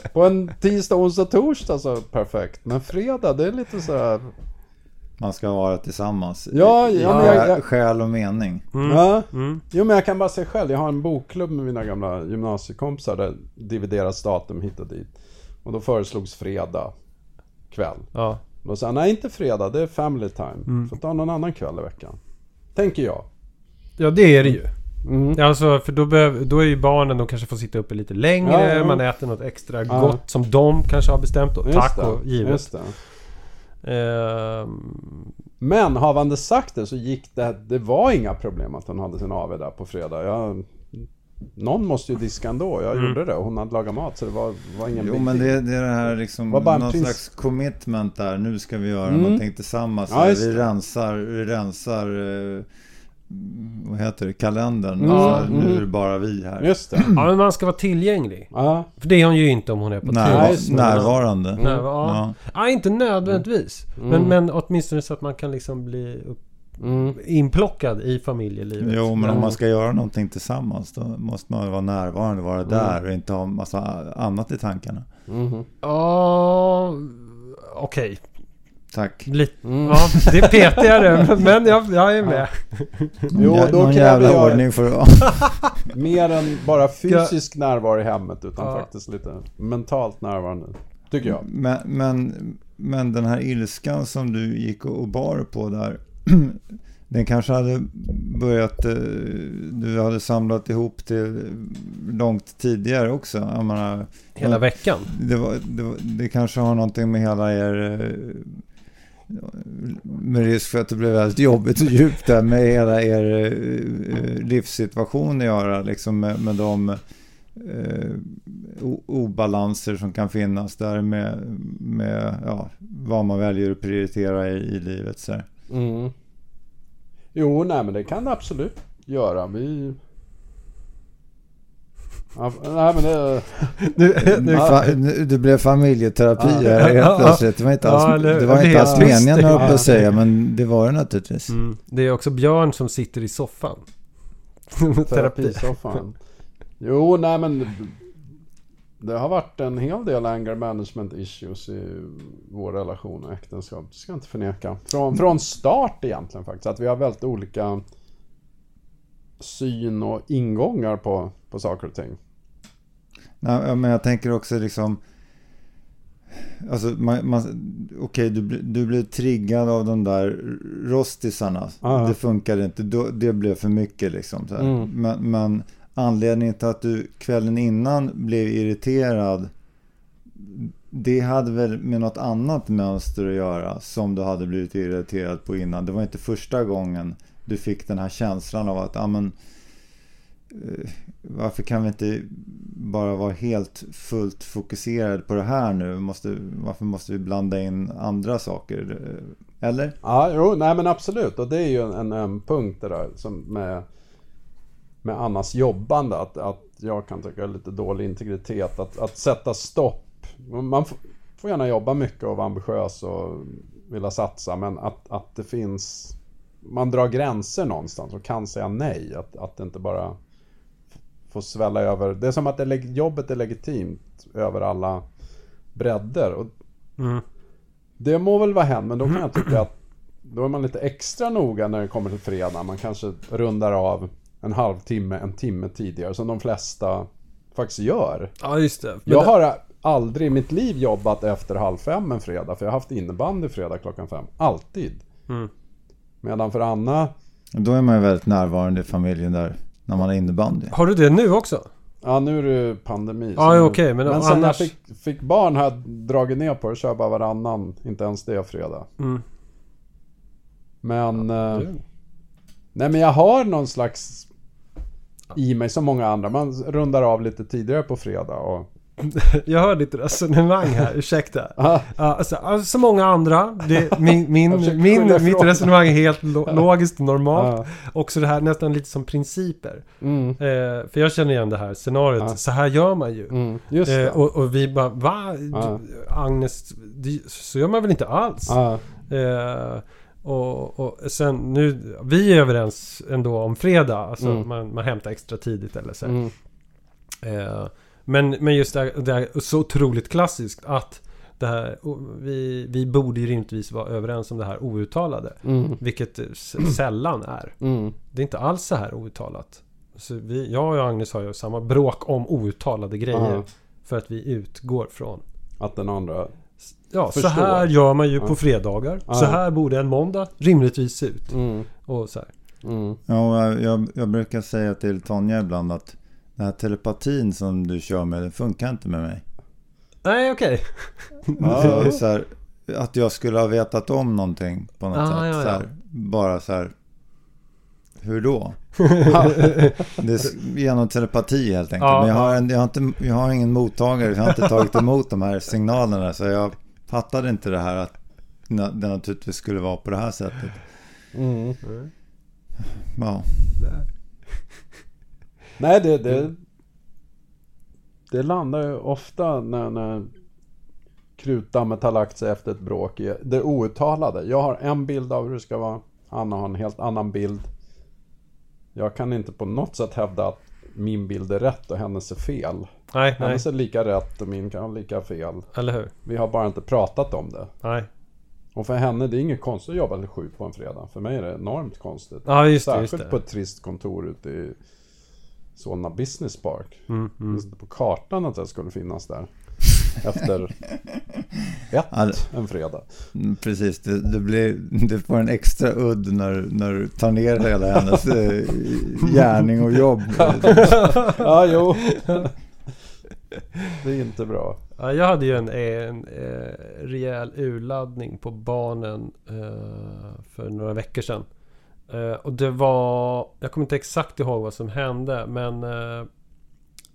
[SPEAKER 2] På en tisdag, onsdag, torsdag så perfekt. Men fredag, det är lite så här...
[SPEAKER 4] Man ska vara tillsammans.
[SPEAKER 2] Ja, ja, men jag- jag-
[SPEAKER 4] Själ och mening.
[SPEAKER 3] Mm.
[SPEAKER 2] Ja.
[SPEAKER 3] Mm.
[SPEAKER 2] Jo, men jag kan bara säga själv. Jag har en bokklubb med mina gamla gymnasiekompisar där divideras datum hit och dit. Och då föreslogs fredag kväll.
[SPEAKER 3] Ja.
[SPEAKER 2] Då sa jag, nej inte fredag, det är family time.
[SPEAKER 3] Mm.
[SPEAKER 2] Får ta någon annan kväll i veckan. Tänker jag.
[SPEAKER 3] ja, det är det ju.
[SPEAKER 2] Mm.
[SPEAKER 3] Alltså, för då, behöver, då är ju barnen, de kanske får sitta uppe lite längre,
[SPEAKER 2] Ja, ja.
[SPEAKER 3] man äter något extra
[SPEAKER 2] Ja.
[SPEAKER 3] gott som de kanske har bestämt. Och taco,
[SPEAKER 2] det,
[SPEAKER 3] givet.
[SPEAKER 2] Just det.
[SPEAKER 3] Ehm,
[SPEAKER 2] Men havande sagt det så gick det, det var inga problem att hon hade sin AW där på fredag. Jag, någon måste ju diska ändå. Jag
[SPEAKER 3] Mm.
[SPEAKER 2] gjorde det och hon hade lagat mat så det var, var ingen
[SPEAKER 4] Jo men det, det är det här liksom, någon
[SPEAKER 2] prins-
[SPEAKER 4] slags commitment där. Nu ska vi göra
[SPEAKER 2] Mm.
[SPEAKER 4] någonting tillsammans.
[SPEAKER 2] Ja,
[SPEAKER 4] vi rensar, vi rensar eh, vad heter det, kalendern.
[SPEAKER 2] Mm,
[SPEAKER 4] Så här, Nu
[SPEAKER 2] mm.
[SPEAKER 4] är det bara vi här.
[SPEAKER 2] Just det.
[SPEAKER 3] ja, men man ska vara tillgänglig.
[SPEAKER 2] Ja.
[SPEAKER 3] För det är hon ju inte om hon är på
[SPEAKER 4] Närva-
[SPEAKER 2] det.
[SPEAKER 4] närvarande.
[SPEAKER 3] TV. Närva- ja.
[SPEAKER 4] Ja.
[SPEAKER 3] Ja, inte nödvändigtvis.
[SPEAKER 2] Mm.
[SPEAKER 3] Men, men åtminstone så att man kan liksom bli upp,
[SPEAKER 2] Mm.
[SPEAKER 3] inplockad i familjelivet.
[SPEAKER 4] Jo, men
[SPEAKER 2] Mm.
[SPEAKER 4] om man ska göra någonting tillsammans då måste man vara närvarande, vara där och inte ha massa annat i tankarna.
[SPEAKER 2] Mhm.
[SPEAKER 3] Ja, okej.
[SPEAKER 4] Tack.
[SPEAKER 3] Lite.
[SPEAKER 2] Mm.
[SPEAKER 3] Ja, det är petigare. men jag, jag är med.
[SPEAKER 2] Jo,
[SPEAKER 4] Jä-
[SPEAKER 2] då
[SPEAKER 4] någon jävla
[SPEAKER 2] jag
[SPEAKER 4] ordning för att...
[SPEAKER 2] mer än bara fysisk närvaro i hemmet utan
[SPEAKER 3] Ja.
[SPEAKER 2] faktiskt lite mentalt närvarande. Tycker jag.
[SPEAKER 4] Men, men, men den här ilskan som du gick och och bar på där. Den kanske hade börjat, eh, du hade samlat ihop till långt tidigare också. Jag menar,
[SPEAKER 3] Hela veckan.
[SPEAKER 4] det, var, det, var, det kanske har någonting med hela er, eh, med risk för att det blev väldigt jobbigt och djupt där, med hela er eh, livssituation att göra. Liksom med, med de eh, obalanser som kan finnas där med, med ja, vad man väljer att prioritera i, i livet. Så här.
[SPEAKER 2] Mm. Jo, nej men det kan det absolut göra. Vi... Ja, nej men det...
[SPEAKER 3] Nu, nu,
[SPEAKER 4] Fa, nu- det blev familjeterapi
[SPEAKER 2] Ja.
[SPEAKER 4] här helt
[SPEAKER 3] Ja.
[SPEAKER 4] plötsligt. Det var inte alls,
[SPEAKER 3] Ja, eller-
[SPEAKER 4] det var inte alls meningen höll jag på att säga, men det var det naturligtvis.
[SPEAKER 3] mm, det är också Björn som sitter i soffan. Terapi.
[SPEAKER 2] Terapisoffan. Jo, nej men... Det har varit en hel del anger management issues i vår relation och äktenskap. Det ska jag inte förneka. Från, från start egentligen faktiskt. Att vi har väldigt olika syn och ingångar på, på saker och ting.
[SPEAKER 4] Nej, men jag tänker också liksom... Alltså, man, man, okej, du, bli- du blev triggad av de där rostisarna.
[SPEAKER 2] Ja.
[SPEAKER 4] Det funkade inte. Då, det blev för mycket liksom. Så.
[SPEAKER 2] Mm.
[SPEAKER 4] Men, men anledningen till att du kvällen innan blev irriterad det hade väl med något annat mönster att göra som du hade blivit irriterad på innan. Det var inte första gången du fick den här känslan av att, amen, eh, varför kan vi inte bara vara helt fullt fokuserad på det här nu? Måste, varför måste vi blanda in andra saker? Eller?
[SPEAKER 2] Ja, jo, nej men absolut. Och det är ju en, en punkt det där som med, med Annas jobbande. Att, att jag kan tycka är lite dålig integritet. Att, att sätta stopp. Man får, gärna jobba mycket och vara ambitiös och vilja satsa. Men att, att det finns... Man drar gränser någonstans och kan säga nej. Att, att det inte bara får svälla över. Det är som att det, jobbet är legitimt över alla bredder. Och
[SPEAKER 3] Mm.
[SPEAKER 2] det må väl vara hänt, men då kan jag tycka att då är man lite extra noga när det kommer till fredag. Man kanske rundar av en halvtimme, en timme tidigare, som de flesta faktiskt gör.
[SPEAKER 3] Ja, just det. Men
[SPEAKER 2] Jag har aldrig i mitt liv jobbat efter halv fem en fredag, för jag har haft innebandy fredag klockan fem. Alltid.
[SPEAKER 3] Mm.
[SPEAKER 2] Medan för Anna,
[SPEAKER 4] Då är man ju väldigt närvarande i familjen där när man är innebandy.
[SPEAKER 3] Har du det nu också?
[SPEAKER 2] ja nu är det ju pandemi.
[SPEAKER 3] Ja,
[SPEAKER 2] så nu-
[SPEAKER 3] okej, men
[SPEAKER 2] men sen
[SPEAKER 3] annars-
[SPEAKER 2] jag fick, fick barn har jag dragit ner på det, kör bara varannan, inte ens det fredag.
[SPEAKER 3] Mm.
[SPEAKER 2] Men... eh,
[SPEAKER 3] Du.
[SPEAKER 2] Nej men jag har någon slags i mig som många andra. Man rundar av lite tidigare på fredag och...
[SPEAKER 3] Jag hör ditt resonemang här, ursäkta.
[SPEAKER 2] Ah,
[SPEAKER 3] alltså, alltså, som många andra, det, min, min, min, mitt resonemang är helt lo- logiskt och normalt.
[SPEAKER 2] ah,
[SPEAKER 3] Också det här nästan lite som principer.
[SPEAKER 2] mm,
[SPEAKER 3] Eh, för jag känner igen det här scenariot,
[SPEAKER 2] Ja.
[SPEAKER 3] så här gör man ju.
[SPEAKER 2] mm.
[SPEAKER 3] Eh, och, och vi bara, va? Agnes, så gör man väl inte alls?
[SPEAKER 2] ah,
[SPEAKER 3] Eh, och, och sen nu, vi är överens ändå om fredag, alltså
[SPEAKER 2] Mm.
[SPEAKER 3] man, man hämtar extra tidigt eller så.
[SPEAKER 2] mm,
[SPEAKER 3] Eh, men, men just det här, det här är så otroligt klassiskt att det här, o- vi, vi borde ju rimligtvis vara överens om det här outtalade.
[SPEAKER 2] mm,
[SPEAKER 3] Vilket sällan är.
[SPEAKER 2] mm,
[SPEAKER 3] Det är inte alls så här outtalat. Så vi, jag och Agnes har ju samma bråk om outtalade grejer.
[SPEAKER 2] ah,
[SPEAKER 3] För att vi utgår från
[SPEAKER 2] att den andra...
[SPEAKER 3] Ja, så
[SPEAKER 2] Förstår.
[SPEAKER 3] här gör man ju på
[SPEAKER 2] Ja.
[SPEAKER 3] fredagar.
[SPEAKER 2] Ja.
[SPEAKER 3] Så här borde en måndag rimligtvis se ut.
[SPEAKER 2] Mm,
[SPEAKER 3] Och så här.
[SPEAKER 2] mm,
[SPEAKER 4] Ja, jag- jag, brukar säga till Tonja ibland att den här telepatin som du kör med, den funkar inte med mig.
[SPEAKER 3] Nej, okej.
[SPEAKER 4] Ja. Så här, att jag skulle ha vetat om någonting på något
[SPEAKER 3] Ah,
[SPEAKER 4] sätt.
[SPEAKER 3] ja,
[SPEAKER 4] Så
[SPEAKER 3] ja.
[SPEAKER 4] här, bara så här. Hur då? det är genom telepati helt enkelt.
[SPEAKER 3] Ja,
[SPEAKER 4] Men jag har, en, jag, har inte, jag har ingen mottagare. Jag har inte tagit emot de här signalerna. Så jag fattade inte det här att det naturligtvis skulle vara på det här sättet.
[SPEAKER 2] Mm.
[SPEAKER 4] Ja,
[SPEAKER 2] Nej, det, det, det landar ju ofta när, när krutdammet har lagt sig efter ett bråk i det outtalade. Jag har en bild av hur det ska vara. Anna har en helt annan bild. Jag kan inte på något sätt hävda att min bild är rätt och hennes är fel.
[SPEAKER 3] Nej, nej.
[SPEAKER 2] Hennes är lika rätt och min kan vara lika fel.
[SPEAKER 3] Eller hur?
[SPEAKER 2] Vi har bara inte pratat om det.
[SPEAKER 3] Nej.
[SPEAKER 2] Och för henne, det är inget konstigt att jobba till sju på en fredag. För mig är det enormt konstigt.
[SPEAKER 3] Ja, just det.
[SPEAKER 2] Särskilt
[SPEAKER 3] Just det.
[SPEAKER 2] på ett trist kontor ute i Solna Business Park.
[SPEAKER 3] Mm,
[SPEAKER 2] Det
[SPEAKER 3] mm.
[SPEAKER 2] på kartan att jag skulle finnas där. Efter ett en fredag.
[SPEAKER 4] mm, precis. Det, det, blir, det får en extra udd när, när du tar ner hela hennes eh, gärning och jobb.
[SPEAKER 2] Ja, jo. Det är inte bra.
[SPEAKER 3] Ja, jag hade ju en, en, eh, rejäl urladdning på barnen eh, för några veckor sedan. Eh, och det var... Jag kommer inte exakt ihåg vad som hände men... Eh,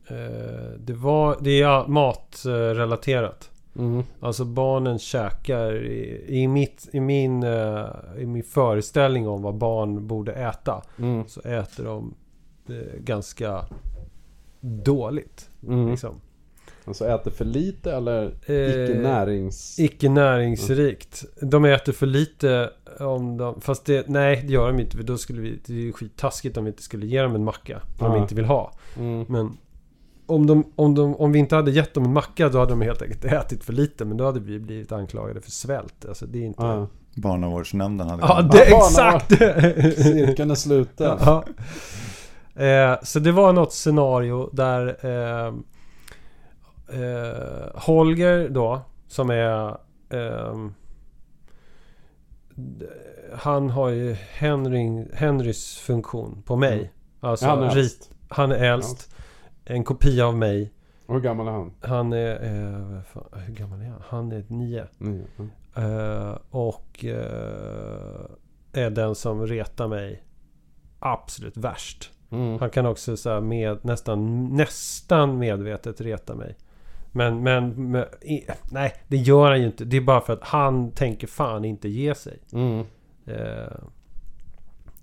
[SPEAKER 3] eh, det var... Det är matrelaterat.
[SPEAKER 2] Mm.
[SPEAKER 3] Alltså barnen käkar i, i, mitt, i, min, eh, i min föreställning om vad barn borde äta.
[SPEAKER 2] Mm.
[SPEAKER 3] Så äter de ganska dåligt.
[SPEAKER 2] Mm.
[SPEAKER 3] Liksom.
[SPEAKER 2] Alltså äter för lite eller
[SPEAKER 3] Eh,
[SPEAKER 2] icke närings...
[SPEAKER 3] Icke näringsrikt. De äter för lite om de... Fast det... Nej, det gör de inte. För då skulle vi... Det är ju skittaskigt om vi inte skulle ge dem en macka. Om de
[SPEAKER 2] Ja.
[SPEAKER 3] inte vill ha.
[SPEAKER 2] Mm.
[SPEAKER 3] Men... Om, de, om, de, om vi inte hade gett dem en macka då hade de helt enkelt ätit för lite. Men då hade vi blivit anklagade för svält. Alltså det är inte...
[SPEAKER 2] Ja.
[SPEAKER 4] Barnavårdsnämnden hade
[SPEAKER 3] Ja, det är
[SPEAKER 2] Ja,
[SPEAKER 3] exakt!
[SPEAKER 2] Cirkeln är sluten.
[SPEAKER 3] Ja. Eh, så det var något scenario där eh, eh, Holger då, som är... d- han har ju Henry, Henrys funktion på mig. Alltså,
[SPEAKER 2] Han är äldst.
[SPEAKER 3] han är äldst. En kopia av mig.
[SPEAKER 2] Och Hur gammal är han?
[SPEAKER 3] Han är... Eh, fan, hur gammal är han? Han är nio.
[SPEAKER 2] Mm.
[SPEAKER 3] Eh, och eh, är den som retar mig absolut värst.
[SPEAKER 2] Mm.
[SPEAKER 3] Han kan också så med, nästan, nästan medvetet reta mig. Men, men, men nej, det gör han ju inte. Det är bara för att han tänker fan inte ge sig.
[SPEAKER 2] Mm.
[SPEAKER 3] Eh,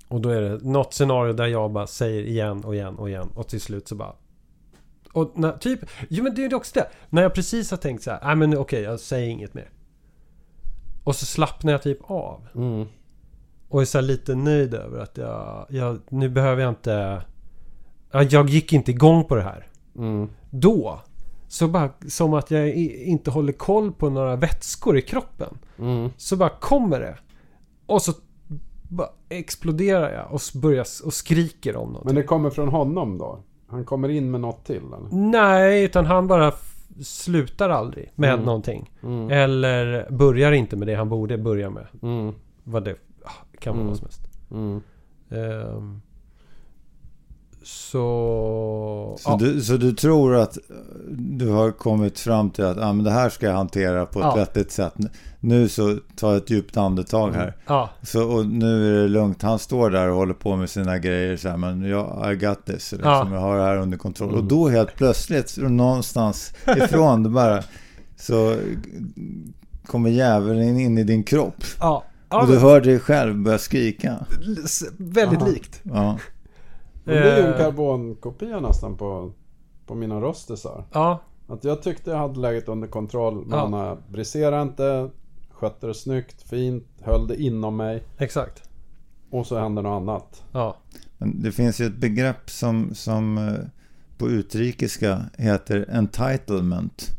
[SPEAKER 3] och då är det något scenario där jag bara säger igen och igen och igen. Och till slut så bara... Och när, typ... Jo men det är ju också det. När jag precis har tänkt så här. Nej men okej, jag säger inget mer. Och så slappnar jag typ av.
[SPEAKER 2] Mm.
[SPEAKER 3] Och är så lite nöjd över att jag, jag... Nu behöver jag inte... Ja, Jag gick inte igång på det här.
[SPEAKER 2] Mm.
[SPEAKER 3] Då. Så bara som att jag inte håller koll på några vätskor i kroppen.
[SPEAKER 2] Mm.
[SPEAKER 3] Så bara kommer det. Och så bara exploderar jag och börjar och skriker om något.
[SPEAKER 2] Men det kommer från honom då? Han kommer in med något till eller?
[SPEAKER 3] Nej, utan han bara slutar aldrig med
[SPEAKER 2] Mm.
[SPEAKER 3] någonting.
[SPEAKER 2] Mm.
[SPEAKER 3] Eller börjar inte med det han borde börja med.
[SPEAKER 2] Mm.
[SPEAKER 3] Vad det ah, kan vara
[SPEAKER 2] Mm.
[SPEAKER 3] vad som helst.
[SPEAKER 2] Mm.
[SPEAKER 3] Ehm, så...
[SPEAKER 4] Så,
[SPEAKER 3] ja.
[SPEAKER 4] du, så du tror att du har kommit fram till att ah, men det här ska jag hantera på ett
[SPEAKER 3] Ja.
[SPEAKER 4] vettigt sätt. Nu så tar jag ett djupt andetag här.
[SPEAKER 3] ja,
[SPEAKER 4] Så, och nu är det lugnt. Han står där och håller på med sina grejer så här, men jag, I got this. Liksom.
[SPEAKER 3] Ja.
[SPEAKER 4] Jag har det här under kontroll.
[SPEAKER 2] Mm.
[SPEAKER 4] Och då helt plötsligt, någonstans ifrån, det bara så kommer djävulen in i din kropp.
[SPEAKER 3] ja.
[SPEAKER 4] och du hör dig själv börja skrika.
[SPEAKER 3] Väldigt
[SPEAKER 2] Aha.
[SPEAKER 3] likt.
[SPEAKER 4] Ja.
[SPEAKER 2] Men det är ju en
[SPEAKER 3] Eh.
[SPEAKER 2] karbonkopia nästan på, på mina rostisar.
[SPEAKER 3] Ja,
[SPEAKER 2] Att jag tyckte jag hade läget under kontroll. Men
[SPEAKER 3] Ja.
[SPEAKER 2] briserade inte. Skötte det snyggt, fint. Höll det inom mig.
[SPEAKER 3] exakt.
[SPEAKER 2] Och så hände något annat.
[SPEAKER 3] Ja.
[SPEAKER 4] Men det finns ju ett begrepp som, som eh, på utrikiska heter entitlement.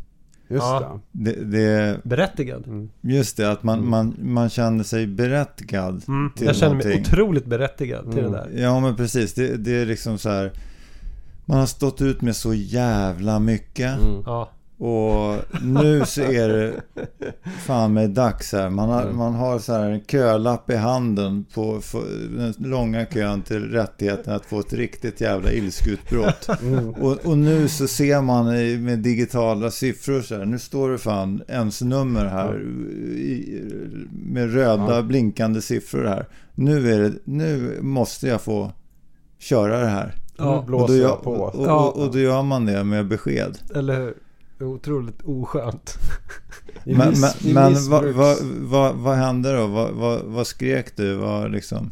[SPEAKER 2] Just
[SPEAKER 3] Ja.
[SPEAKER 2] det.
[SPEAKER 4] Det, det,
[SPEAKER 3] Berättigad.
[SPEAKER 2] Mm.
[SPEAKER 4] just det, att man,
[SPEAKER 2] Mm.
[SPEAKER 4] man, man känner sig berättigad.
[SPEAKER 3] Mm.
[SPEAKER 4] till
[SPEAKER 3] Jag känner mig
[SPEAKER 4] någonting.
[SPEAKER 3] otroligt berättigad till
[SPEAKER 2] Mm.
[SPEAKER 3] det där.
[SPEAKER 4] Ja men precis, det, det är liksom så här. Man har stått ut med så jävla mycket.
[SPEAKER 2] Mm.
[SPEAKER 3] Ja.
[SPEAKER 4] Och nu så är det fan med dags här. Man har,
[SPEAKER 2] Mm.
[SPEAKER 4] man har så här en kölapp i handen på för, den långa kön till rättigheten att få ett riktigt jävla ilskutbrott.
[SPEAKER 2] Mm.
[SPEAKER 4] Och, och nu så ser man i, med digitala siffror så här. Nu står det fan ens nummer här i, med röda
[SPEAKER 2] Ja.
[SPEAKER 4] blinkande siffror här. Nu, är det, nu måste jag få köra det här.
[SPEAKER 3] Ja,
[SPEAKER 4] Och då, gör, och, och, och då gör man det med besked.
[SPEAKER 3] Eller hur? Otroligt oskönt.
[SPEAKER 2] I
[SPEAKER 4] Men,
[SPEAKER 2] miss-
[SPEAKER 4] men, vad, vad, vad, vad hände då? Vad, vad, vad skrek du? Vad liksom?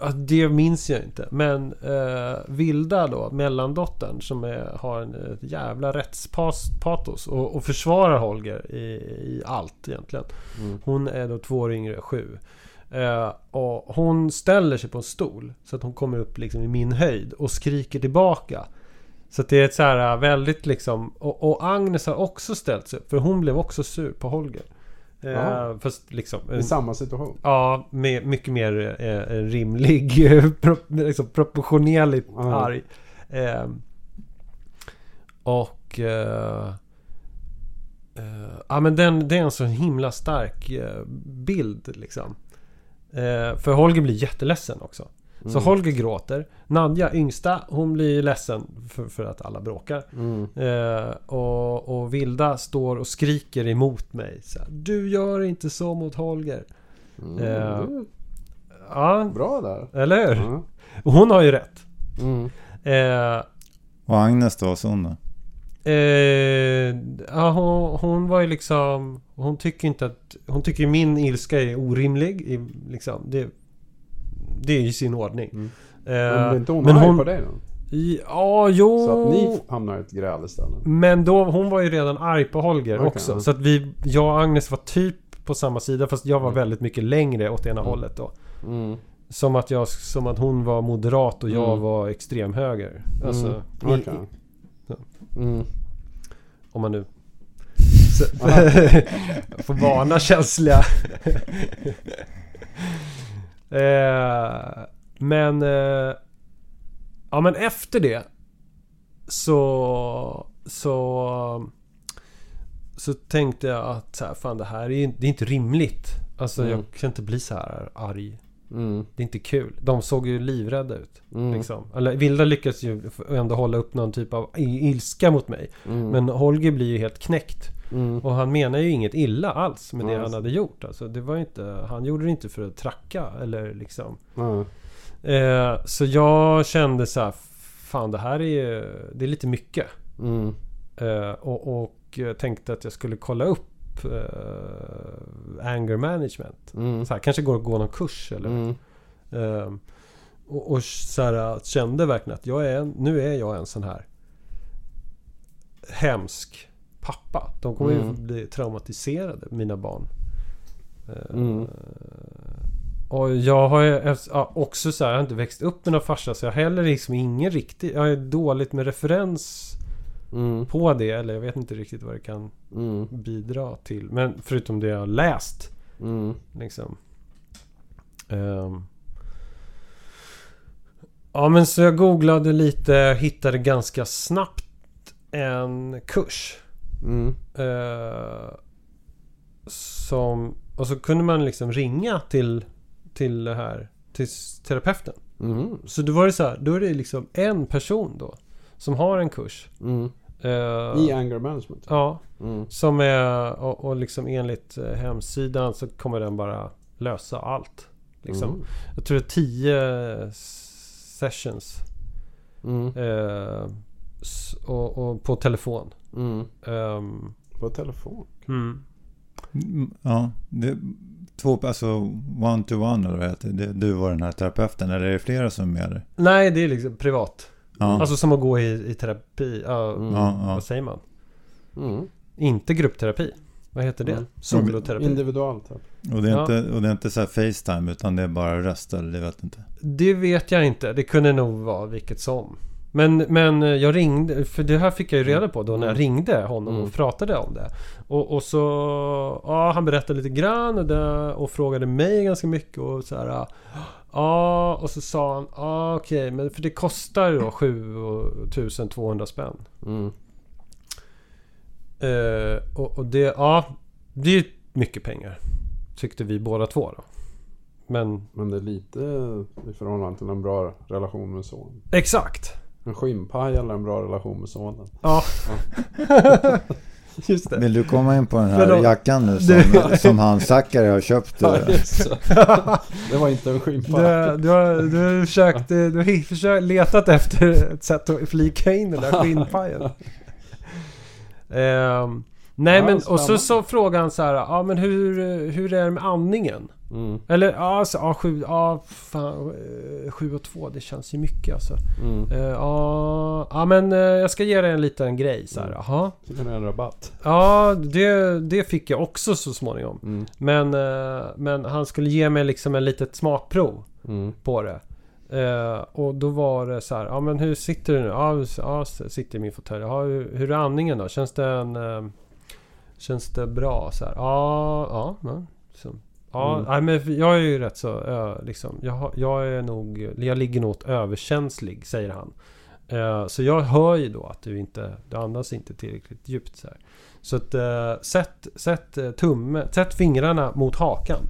[SPEAKER 3] Ja, det minns jag inte. Men eh, Vilda då, mellandottern som är, har en ett jävla rättspatos och, och försvarar Holger i, i allt egentligen.
[SPEAKER 2] Mm.
[SPEAKER 3] Hon är då två år yngre, sju. Eh, och hon ställer sig på en stol så att hon kommer upp liksom i min höjd och skriker tillbaka. Så det är ett så här äh, väldigt liksom... Och, och Agnes har också ställt sig upp för hon blev också sur på Holger. Eh, fast liksom...
[SPEAKER 2] I samma situation.
[SPEAKER 3] Ja, med mycket mer eh, rimlig, pro, liksom proportionerligt
[SPEAKER 2] Ja.
[SPEAKER 3] arg. Eh, och... Eh, eh, ja men den, det är en så himla stark eh, bild liksom. Eh, för Holger blir jätteledsen också. Så
[SPEAKER 2] Mm.
[SPEAKER 3] Holger gråter. Nadja, yngsta, hon blir ledsen för, för att alla bråkar.
[SPEAKER 2] Mm.
[SPEAKER 3] Eh, och, och Vilda står och skriker emot mig. Så här, du gör inte så mot Holger.
[SPEAKER 2] Mm.
[SPEAKER 3] Eh, Ja,
[SPEAKER 2] Bra där.
[SPEAKER 3] eller hur?
[SPEAKER 2] Ja.
[SPEAKER 3] Och hon har ju rätt.
[SPEAKER 2] Mm.
[SPEAKER 3] Eh,
[SPEAKER 4] Och Agnes då, så hon då?
[SPEAKER 3] eh, ja, hon, hon var ju liksom... Hon tycker inte att... Hon tycker min ilska är orimlig. I, liksom, det, det är i sin ordning.
[SPEAKER 2] Mm.
[SPEAKER 3] Eh,
[SPEAKER 2] Men blir inte hon
[SPEAKER 3] men
[SPEAKER 2] arg
[SPEAKER 3] hon-
[SPEAKER 2] på dig då?
[SPEAKER 3] ja, jo...
[SPEAKER 2] Så att ni hamnar i ett gräl istället?
[SPEAKER 3] Men då, hon var ju redan arg på Holger
[SPEAKER 2] Okej,
[SPEAKER 3] också. Så att vi, jag och Agnes var typ på samma sida. Fast jag var
[SPEAKER 2] Mm.
[SPEAKER 3] väldigt mycket längre åt ena
[SPEAKER 2] Mm.
[SPEAKER 3] hållet då.
[SPEAKER 2] Mm.
[SPEAKER 3] Som att, jag, som att hon var moderat och jag
[SPEAKER 2] Mm.
[SPEAKER 3] var extremhöger. Alltså,
[SPEAKER 2] Mm. Okej.
[SPEAKER 3] Ja.
[SPEAKER 2] Mm.
[SPEAKER 3] om man nu... Så, får varna känsliga. eh, men... Eh, ja men efter det så... Så... Så tänkte jag att så här, fan det här är, det är inte rimligt. Alltså
[SPEAKER 2] Mm.
[SPEAKER 3] jag kan inte bli så här arg.
[SPEAKER 2] Mm.
[SPEAKER 3] Det är inte kul. De såg ju livrädda ut.
[SPEAKER 2] Mm.
[SPEAKER 3] Liksom. Eller Vilda lyckas ju ändå hålla upp någon typ av ilska mot mig.
[SPEAKER 2] Mm.
[SPEAKER 3] Men Holger blir ju helt knäckt.
[SPEAKER 2] Mm.
[SPEAKER 3] Och han menar ju inget illa alls med det han hade gjort. Alltså, det var inte, han gjorde det inte för att tracka eller liksom.
[SPEAKER 2] Ja.
[SPEAKER 3] Eh, så jag kände så här, Fan det här är ju, det är lite mycket.
[SPEAKER 2] Mm.
[SPEAKER 3] Eh, och, och tänkte att jag skulle kolla upp eh, anger management.
[SPEAKER 2] Mm.
[SPEAKER 3] Så här, kanske går att gå någon kurs eller
[SPEAKER 2] Mm.
[SPEAKER 3] Ehm, och och så här, kände verkligen att jag är nu är jag en sån här hemsk pappa. De kommer ju
[SPEAKER 2] Mm.
[SPEAKER 3] bli traumatiserade, mina barn. Ehm,
[SPEAKER 2] Mm.
[SPEAKER 3] Och jag har ju också så här, jag har inte växt upp med någon farsa så jag har heller liksom ingen riktig... Jag är dåligt med referens
[SPEAKER 2] Mm.
[SPEAKER 3] på det. Eller jag vet inte riktigt vad det kan
[SPEAKER 2] Mm.
[SPEAKER 3] bidra till. Men förutom det jag har läst.
[SPEAKER 2] Mm.
[SPEAKER 3] Liksom. Ehm. Ja men så jag googlade lite, hittade ganska snabbt en kurs.
[SPEAKER 2] Mm.
[SPEAKER 3] Eh, som, och så kunde man liksom ringa till, till det här, till terapeuten.
[SPEAKER 2] Mm.
[SPEAKER 3] Så då var det så här, då är det liksom en person då. Som har en kurs.
[SPEAKER 2] Mm.
[SPEAKER 3] Eh,
[SPEAKER 2] I anger management?
[SPEAKER 3] Ja,
[SPEAKER 2] Mm.
[SPEAKER 3] som är, och, och liksom enligt eh, hemsidan så kommer den bara lösa allt. Liksom.
[SPEAKER 2] Mm.
[SPEAKER 3] Jag tror det är 10 sessions.
[SPEAKER 2] Mm.
[SPEAKER 3] Eh, och, och på telefon.
[SPEAKER 2] Mm.
[SPEAKER 3] Ehm,
[SPEAKER 2] På telefon?
[SPEAKER 3] mm.
[SPEAKER 4] Mm, Ja, det, två, alltså one to one eller vad heter det? Du var den här terapeuten eller är det flera som är dig?
[SPEAKER 3] Nej, det är liksom privat.
[SPEAKER 4] Ja,
[SPEAKER 3] Alltså som att gå i, i terapi. Ja,
[SPEAKER 2] Mm.
[SPEAKER 4] ja, ja.
[SPEAKER 3] Vad säger man?
[SPEAKER 2] Mm.
[SPEAKER 3] Inte gruppterapi. Vad heter det?
[SPEAKER 2] Mm.
[SPEAKER 3] Soloterapi.
[SPEAKER 2] Individuellt? typ.
[SPEAKER 4] Och det, är
[SPEAKER 3] Ja.
[SPEAKER 4] inte, och det är inte så här Facetime utan det är bara röst eller det vet inte.
[SPEAKER 3] Det vet jag inte. Det kunde nog vara vilket som. Men, men jag ringde, för det här fick jag ju reda på då när jag
[SPEAKER 2] Mm.
[SPEAKER 3] ringde honom
[SPEAKER 2] Mm.
[SPEAKER 3] och pratade om det. Och, och så, ja han berättade lite grann och, det, och frågade mig ganska mycket och så här. Ja, och så sa han, ja okej, men för det kostar ju då 7200 spänn.
[SPEAKER 2] Mm.
[SPEAKER 3] Eh, och, och det, ja, det är ju mycket pengar. Tyckte vi båda två då. Men
[SPEAKER 2] Men det är lite i förhållande till en bra relation med sonen.
[SPEAKER 3] exakt.
[SPEAKER 2] En skinnpaj eller en bra relation med sonen.
[SPEAKER 3] Ja. Just det.
[SPEAKER 4] Vill du komma in på den här
[SPEAKER 3] då-
[SPEAKER 4] jackan nu som, som han Zackari har köpt?
[SPEAKER 2] Ja,
[SPEAKER 4] eh?
[SPEAKER 2] det. var inte en skinnpaj.
[SPEAKER 3] Du, du, har, du har försökt, du har försökt letat efter ett sätt att flika in den där skinnpajen. Ehm, nej
[SPEAKER 2] Ja,
[SPEAKER 3] men, och så, så frågade han så här, ja men hur, hur är det med andningen?
[SPEAKER 2] Mm.
[SPEAKER 3] Eller ja, så, ja, sju, ja fan, eh, sju och två, det känns ju mycket alltså.
[SPEAKER 2] Mm.
[SPEAKER 3] Eh, ja, ja men eh, jag ska ge dig en liten grej så här.
[SPEAKER 2] Mm.
[SPEAKER 3] Jaha.
[SPEAKER 2] Fick han en rabatt?
[SPEAKER 3] Ja, det, det fick jag också så småningom.
[SPEAKER 2] Mm.
[SPEAKER 3] Men, men han skulle ge mig liksom en litet smakprov
[SPEAKER 2] Mm.
[SPEAKER 3] på det. Och då var det så här, ja men hur sitter du nu? Ja, s- ja s- sitter i min fåtölj. Ja, hur, hur är andningen då? Känns det en... Känns det bra? Så här, ja, ja. ja så, ja
[SPEAKER 2] Mm.
[SPEAKER 3] nej, men jag är ju rätt så, eh, liksom, jag, jag är nog, jag ligger nog överkänslig, säger han. Eh, så jag hör ju då att du inte, du andas inte tillräckligt djupt så här. Så att, eh, sätt, sätt eh, tumme, sätt fingrarna mot hakan.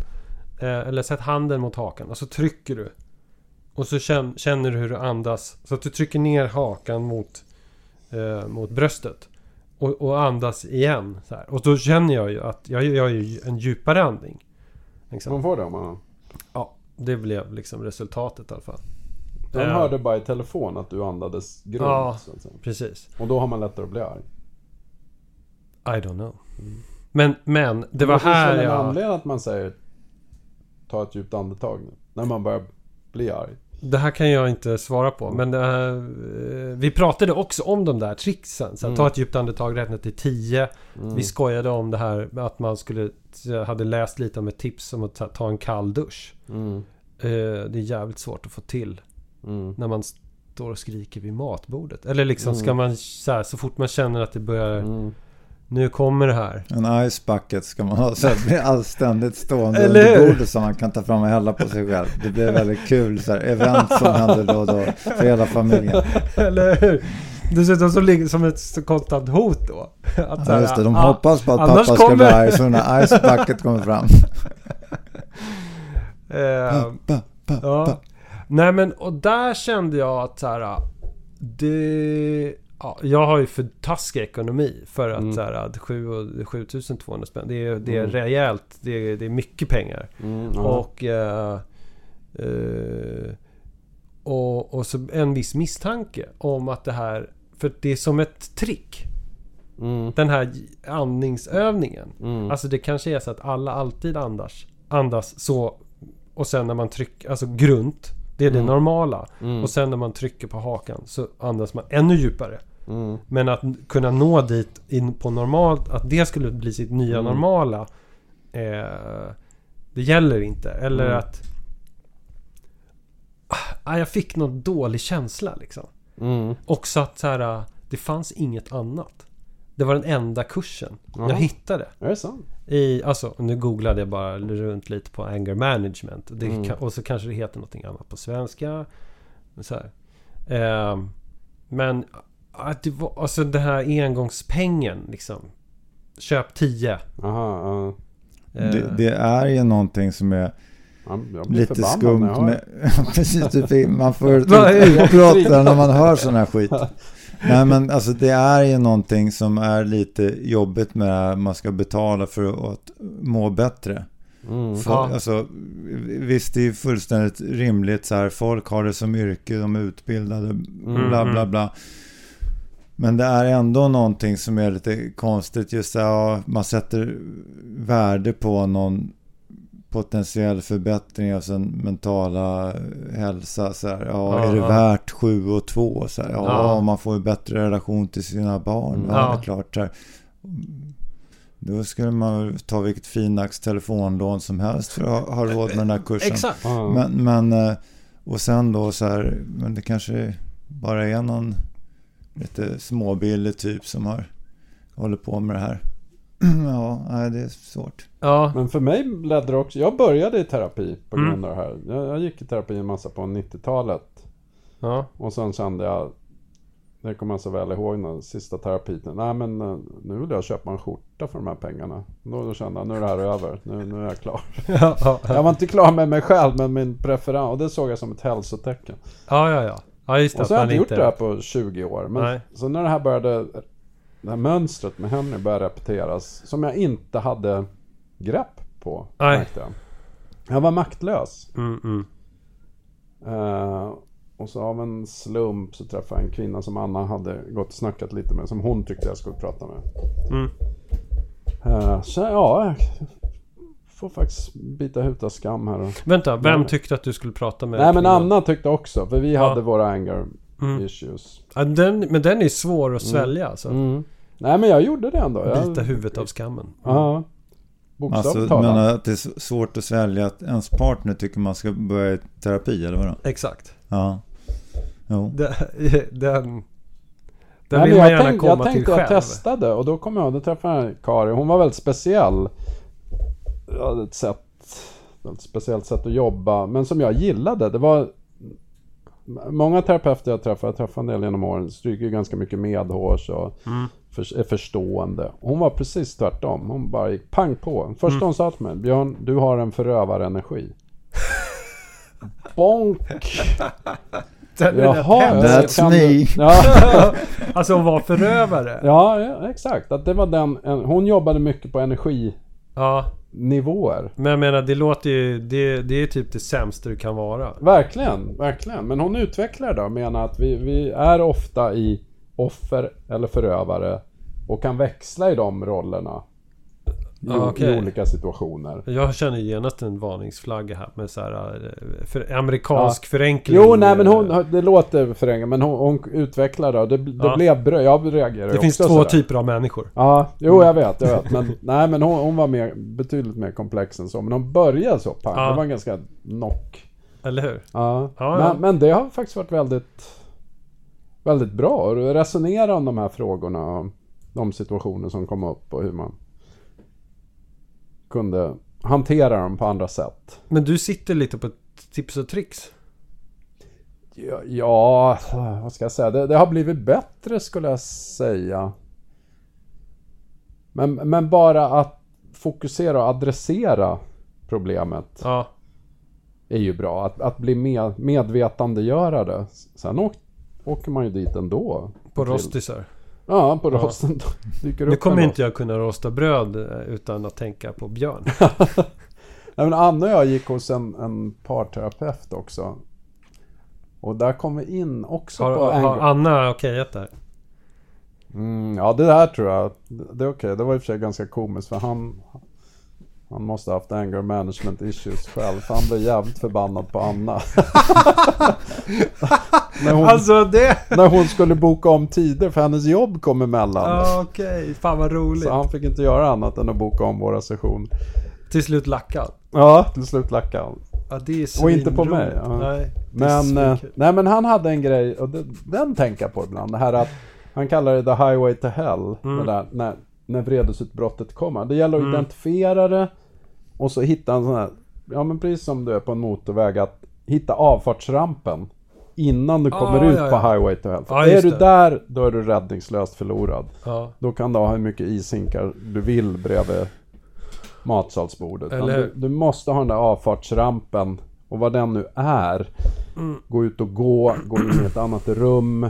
[SPEAKER 3] Eh, eller sätt handen mot hakan och så trycker du. Och så känn, känner du hur du andas. Så att du trycker ner hakan mot, mot bröstet. Och, och andas igen. Och då känner jag ju att jag gör ju en djupare andning. Liksom.
[SPEAKER 2] Man får det om man...
[SPEAKER 3] Ja, det blev liksom resultatet i alla fall.
[SPEAKER 2] De
[SPEAKER 3] Eh,
[SPEAKER 2] hörde bara i telefon att du andades grunt.
[SPEAKER 3] Ja. Precis.
[SPEAKER 2] Och då har man lättare att bli arg.
[SPEAKER 3] I don't know. Men, men det var
[SPEAKER 2] Men finns
[SPEAKER 3] här
[SPEAKER 2] väl en
[SPEAKER 3] jag...
[SPEAKER 2] anledning att man säger ta ett djupt andetag nu. När man börjar bli arg.
[SPEAKER 3] Det här kan jag inte svara på. Men här, eh, vi pratade också om de där tricksen. Så
[SPEAKER 2] Mm.
[SPEAKER 3] Ta ett djupt andetag, räkna till 10.
[SPEAKER 2] Mm.
[SPEAKER 3] Vi skojade om det här att man skulle... Jag hade läst lite om ett tips om att ta, en kall dusch.
[SPEAKER 2] Mm.
[SPEAKER 3] Eh, det är jävligt svårt att få till
[SPEAKER 2] Mm.
[SPEAKER 3] när man står och skriker vid matbordet. Eller liksom
[SPEAKER 2] Mm.
[SPEAKER 3] ska man så, här, så fort man känner att det börjar... Nu kommer det här.
[SPEAKER 4] En ice bucket ska man ha så att det blir allt ständigt stående
[SPEAKER 3] Eller
[SPEAKER 4] under bordet som man kan ta fram och hälla på sig själv. Det blir väldigt kul så här, event som händer då och då för hela familjen.
[SPEAKER 3] Eller hur? Dessutom så ligger som ett konstant hot då. Att
[SPEAKER 4] Ja, just det, de
[SPEAKER 3] ah,
[SPEAKER 4] hoppas på att pappa ska
[SPEAKER 3] kommer-
[SPEAKER 4] bli arg så när ice bucket kommer fram.
[SPEAKER 3] eh,
[SPEAKER 4] Pa, pa,
[SPEAKER 3] Ja.
[SPEAKER 4] pa.
[SPEAKER 3] Nej men och där kände jag att så här, det... Ja, jag har ju för taskig ekonomi för att
[SPEAKER 2] Mm.
[SPEAKER 3] så här, att 7 och 7200 spänn. Det är, det är
[SPEAKER 2] Mm.
[SPEAKER 3] rejält. Det är, det är mycket pengar.
[SPEAKER 2] Mm. Ja.
[SPEAKER 3] Och... Eh, eh, och, och så en viss misstanke om att det här... För det är som ett trick.
[SPEAKER 2] Mm.
[SPEAKER 3] Den här andningsövningen.
[SPEAKER 2] Mm.
[SPEAKER 3] Alltså det kanske är så att alla alltid andas, andas så och sen när man trycker, alltså grunt. Det är det
[SPEAKER 2] Mm.
[SPEAKER 3] normala.
[SPEAKER 2] Mm.
[SPEAKER 3] Och sen när man trycker på hakan så andas man ännu djupare.
[SPEAKER 2] Mm.
[SPEAKER 3] Men att kunna nå dit in på normalt, att det skulle bli sitt nya
[SPEAKER 2] Mm.
[SPEAKER 3] normala. Eh, det gäller inte. Eller
[SPEAKER 2] Mm.
[SPEAKER 3] att... Ah, jag fick någon dålig känsla liksom.
[SPEAKER 2] Mm.
[SPEAKER 3] Också att så här, det fanns inget annat. Det var den enda kursen jag hittade.
[SPEAKER 2] Är det sant?
[SPEAKER 3] I, alltså, nu googlade jag bara runt lite på anger management. Det
[SPEAKER 2] Mm.
[SPEAKER 3] och så kanske det heter någonting annat på svenska. Så. Ehm, men att det var, alltså den här engångspengen liksom. Köp 10.
[SPEAKER 2] Aha, ja.
[SPEAKER 3] Eh,
[SPEAKER 4] Det, det är ju någonting som är lite skumt med... Precis, fick, man får utbrott där när man hör sån här skit. Nej men alltså det är ju någonting som är lite jobbigt med det här. Man ska betala för att må bättre.
[SPEAKER 2] Mm.
[SPEAKER 4] För,
[SPEAKER 3] Ja.
[SPEAKER 4] alltså, visst, det är fullständigt rimligt så här. Folk har det som yrke, de är utbildade, bla bla bla. Men det är ändå någonting som är lite konstigt. Just det, ja, man sätter värde på någon potentiell förbättring av sin mentala hälsa. Så här, ja, är det
[SPEAKER 3] Ja.
[SPEAKER 4] värt 7 och 2? Så här, ja,
[SPEAKER 3] Ja.
[SPEAKER 4] man får en bättre relation till sina barn. Ja,
[SPEAKER 3] Ja.
[SPEAKER 4] det är klart. Så här. Då skulle man ta vilket finax telefonlån som helst för att ha råd med den här kursen.
[SPEAKER 3] Exakt.
[SPEAKER 4] Men, men, eh, och sen då så här, men det kanske bara är någon lite småbillig typ som har håller på med det här. ja, nej, det är svårt.
[SPEAKER 3] Ja,
[SPEAKER 2] Men för mig ledde det också... Jag började i terapi på
[SPEAKER 3] Mm.
[SPEAKER 2] grund av det här. Jag, jag gick i terapi en massa på 90-talet.
[SPEAKER 3] ja.
[SPEAKER 2] Och sen kände jag... Det kommer jag så väl ihåg den sista terapin. Nej men eh, nu vill jag köpa en skjorta för de här pengarna. Då, då kände jag nu är det här över. Nu, nu är jag klar.
[SPEAKER 3] Ja, ja,
[SPEAKER 2] Jag var inte klar med mig själv men min preferens. Och det såg jag som ett hälsotecken.
[SPEAKER 3] ja, ja, ja. Ja, just det.
[SPEAKER 2] Och så har jag inte gjort det här på 20 år. Men
[SPEAKER 3] Nej.
[SPEAKER 2] så när det här började, det här mönstret med Henry började repeteras, som jag inte hade grepp på,
[SPEAKER 3] Nej.
[SPEAKER 2] märkte jag. Jag var maktlös.
[SPEAKER 3] Mm, mm.
[SPEAKER 2] Eh, och så av en slump så träffade jag en kvinna som Anna hade gått och snackat lite med, som hon tyckte jag skulle prata med.
[SPEAKER 3] Mm.
[SPEAKER 2] Eh, så ja, får faktiskt bita av skam här. Och...
[SPEAKER 3] Vänta, vem tyckte att du skulle prata med
[SPEAKER 2] Nej men? Anna tyckte också, för vi
[SPEAKER 3] Ja.
[SPEAKER 2] hade våra anger
[SPEAKER 3] Mm.
[SPEAKER 2] issues.
[SPEAKER 3] Ja, den, men den är svår att svälja alltså.
[SPEAKER 2] Mm. Nej men jag gjorde det ändå. Jag...
[SPEAKER 3] Bita huvudet av skammen.
[SPEAKER 2] Ja. Bokstavligt
[SPEAKER 4] Alltså, men att det är svårt att svälja att ens partner tycker man ska börja i terapi, eller vadå?
[SPEAKER 3] Exakt.
[SPEAKER 4] Ja. Jo.
[SPEAKER 3] Den... Den, den
[SPEAKER 2] Nej,
[SPEAKER 3] vill man
[SPEAKER 2] jag,
[SPEAKER 3] gärna
[SPEAKER 2] tänk,
[SPEAKER 3] komma
[SPEAKER 2] jag
[SPEAKER 3] till
[SPEAKER 2] tänkte jag
[SPEAKER 3] själv.
[SPEAKER 2] testade och då kom jag då träffade jag Kari. Hon var väldigt speciell. Hade ett sätt, ett speciellt sätt att jobba. Men som jag gillade. Det var Många terapeuter jag träffat, jag träffat en del genom åren, stryker ganska mycket medhårs och
[SPEAKER 3] Mm.
[SPEAKER 2] för, är förstående. Hon var precis tvärtom. Hon bara gick pang på. Första
[SPEAKER 3] Mm.
[SPEAKER 2] hon sa till mig, Björn, du har en förövarenergi. Bonk!
[SPEAKER 3] Den
[SPEAKER 2] Jaha,
[SPEAKER 4] That's me.
[SPEAKER 2] Ja.
[SPEAKER 3] Alltså hon var förövare.
[SPEAKER 2] Ja, ja, exakt. Att det var den, en, hon jobbade mycket på energinivåer.
[SPEAKER 3] Ja. Men jag menar det låter ju... Det, det är typ det sämsta du kan vara.
[SPEAKER 2] Verkligen, verkligen. Men hon utvecklar det och menar att vi, vi är ofta i offer eller förövare och kan växla i de rollerna. I,
[SPEAKER 3] Ah,
[SPEAKER 2] i olika situationer.
[SPEAKER 3] Jag känner genast en varningsflagga här med så här eh, för, amerikansk förenkling.
[SPEAKER 2] Jo, nej men hon, det låter förenklat men hon, hon utvecklar det och det, det
[SPEAKER 3] Ja.
[SPEAKER 2] blev bra. Jag reagerade
[SPEAKER 3] Det finns två
[SPEAKER 2] sådär.
[SPEAKER 3] typer av människor.
[SPEAKER 2] Ja, jo jag vet, jag vet. Men, nej, men hon, hon var mer, betydligt mer komplex än så. Men hon började så pang.
[SPEAKER 3] Ja.
[SPEAKER 2] Det var en ganska knock.
[SPEAKER 3] Eller hur?
[SPEAKER 2] Ja.
[SPEAKER 3] Ja,
[SPEAKER 2] men,
[SPEAKER 3] ja.
[SPEAKER 2] men det har faktiskt varit väldigt, väldigt bra. att resonera om de här frågorna. De situationer som kom upp och hur man kunde hantera dem på andra sätt.
[SPEAKER 3] Men du sitter lite på tips och tricks.
[SPEAKER 2] Ja, ja vad ska jag säga? Det, det har blivit bättre skulle jag säga. Men, men bara att fokusera och adressera problemet
[SPEAKER 3] Ja.
[SPEAKER 2] är ju bra. Att, att bli med, medvetandegöra det. Sen åk, åker man ju dit ändå.
[SPEAKER 3] På rostisar.
[SPEAKER 2] Ja, på
[SPEAKER 3] Ja.
[SPEAKER 2] rosten dyker
[SPEAKER 3] Nu
[SPEAKER 2] upp
[SPEAKER 3] kommer
[SPEAKER 2] en
[SPEAKER 3] inte jag kunna rosta bröd eh, utan att tänka på Björn.
[SPEAKER 2] Nej, men Anna och jag gick hos en, en parterapeut också. Och där kom vi in också
[SPEAKER 3] Har,
[SPEAKER 2] på
[SPEAKER 3] har
[SPEAKER 2] anger.
[SPEAKER 3] Anna okejat det här?
[SPEAKER 2] Mm, ja, det där tror jag. Det är okej. Det var i och för sig ganska komiskt för han... Han måste ha haft anger management issues själv. För han blev jävligt förbannad på Anna. när, hon,
[SPEAKER 3] Alltså det...
[SPEAKER 2] när hon skulle boka om tider för hennes jobb kom emellan.
[SPEAKER 3] Ja, Okej, fan vad roligt.
[SPEAKER 2] Så han fick inte göra annat än att boka om våra sessioner.
[SPEAKER 3] Till slut lackad.
[SPEAKER 2] Ja, till slut lackade han.
[SPEAKER 3] Ja,
[SPEAKER 2] Och inte på mig, ja.
[SPEAKER 3] Nej,
[SPEAKER 2] Men, eh, nej, men han hade en grej, och det, den tänker jag på ibland. Det här att han kallar det the highway to hell.
[SPEAKER 3] Mm.
[SPEAKER 2] Det där, när, när vredesutbrottet kommer. Det gäller att
[SPEAKER 3] Mm.
[SPEAKER 2] identifiera det och så hitta en sån här, ja men precis som du är på en motorväg, att hitta avfartsrampen innan du kommer
[SPEAKER 3] Ah,
[SPEAKER 2] ut
[SPEAKER 3] ja,
[SPEAKER 2] på
[SPEAKER 3] ja.
[SPEAKER 2] highway to. För
[SPEAKER 3] Ja,
[SPEAKER 2] är du
[SPEAKER 3] det.
[SPEAKER 2] där, då är du räddningslöst förlorad.
[SPEAKER 3] Ja.
[SPEAKER 2] Då kan du ha hur mycket ishinkar du vill bredvid matsalsbordet.
[SPEAKER 3] Eller
[SPEAKER 2] du, du måste ha den där avfartsrampen och vad den nu är.
[SPEAKER 3] Mm.
[SPEAKER 2] Gå ut och gå, gå in i ett annat rum.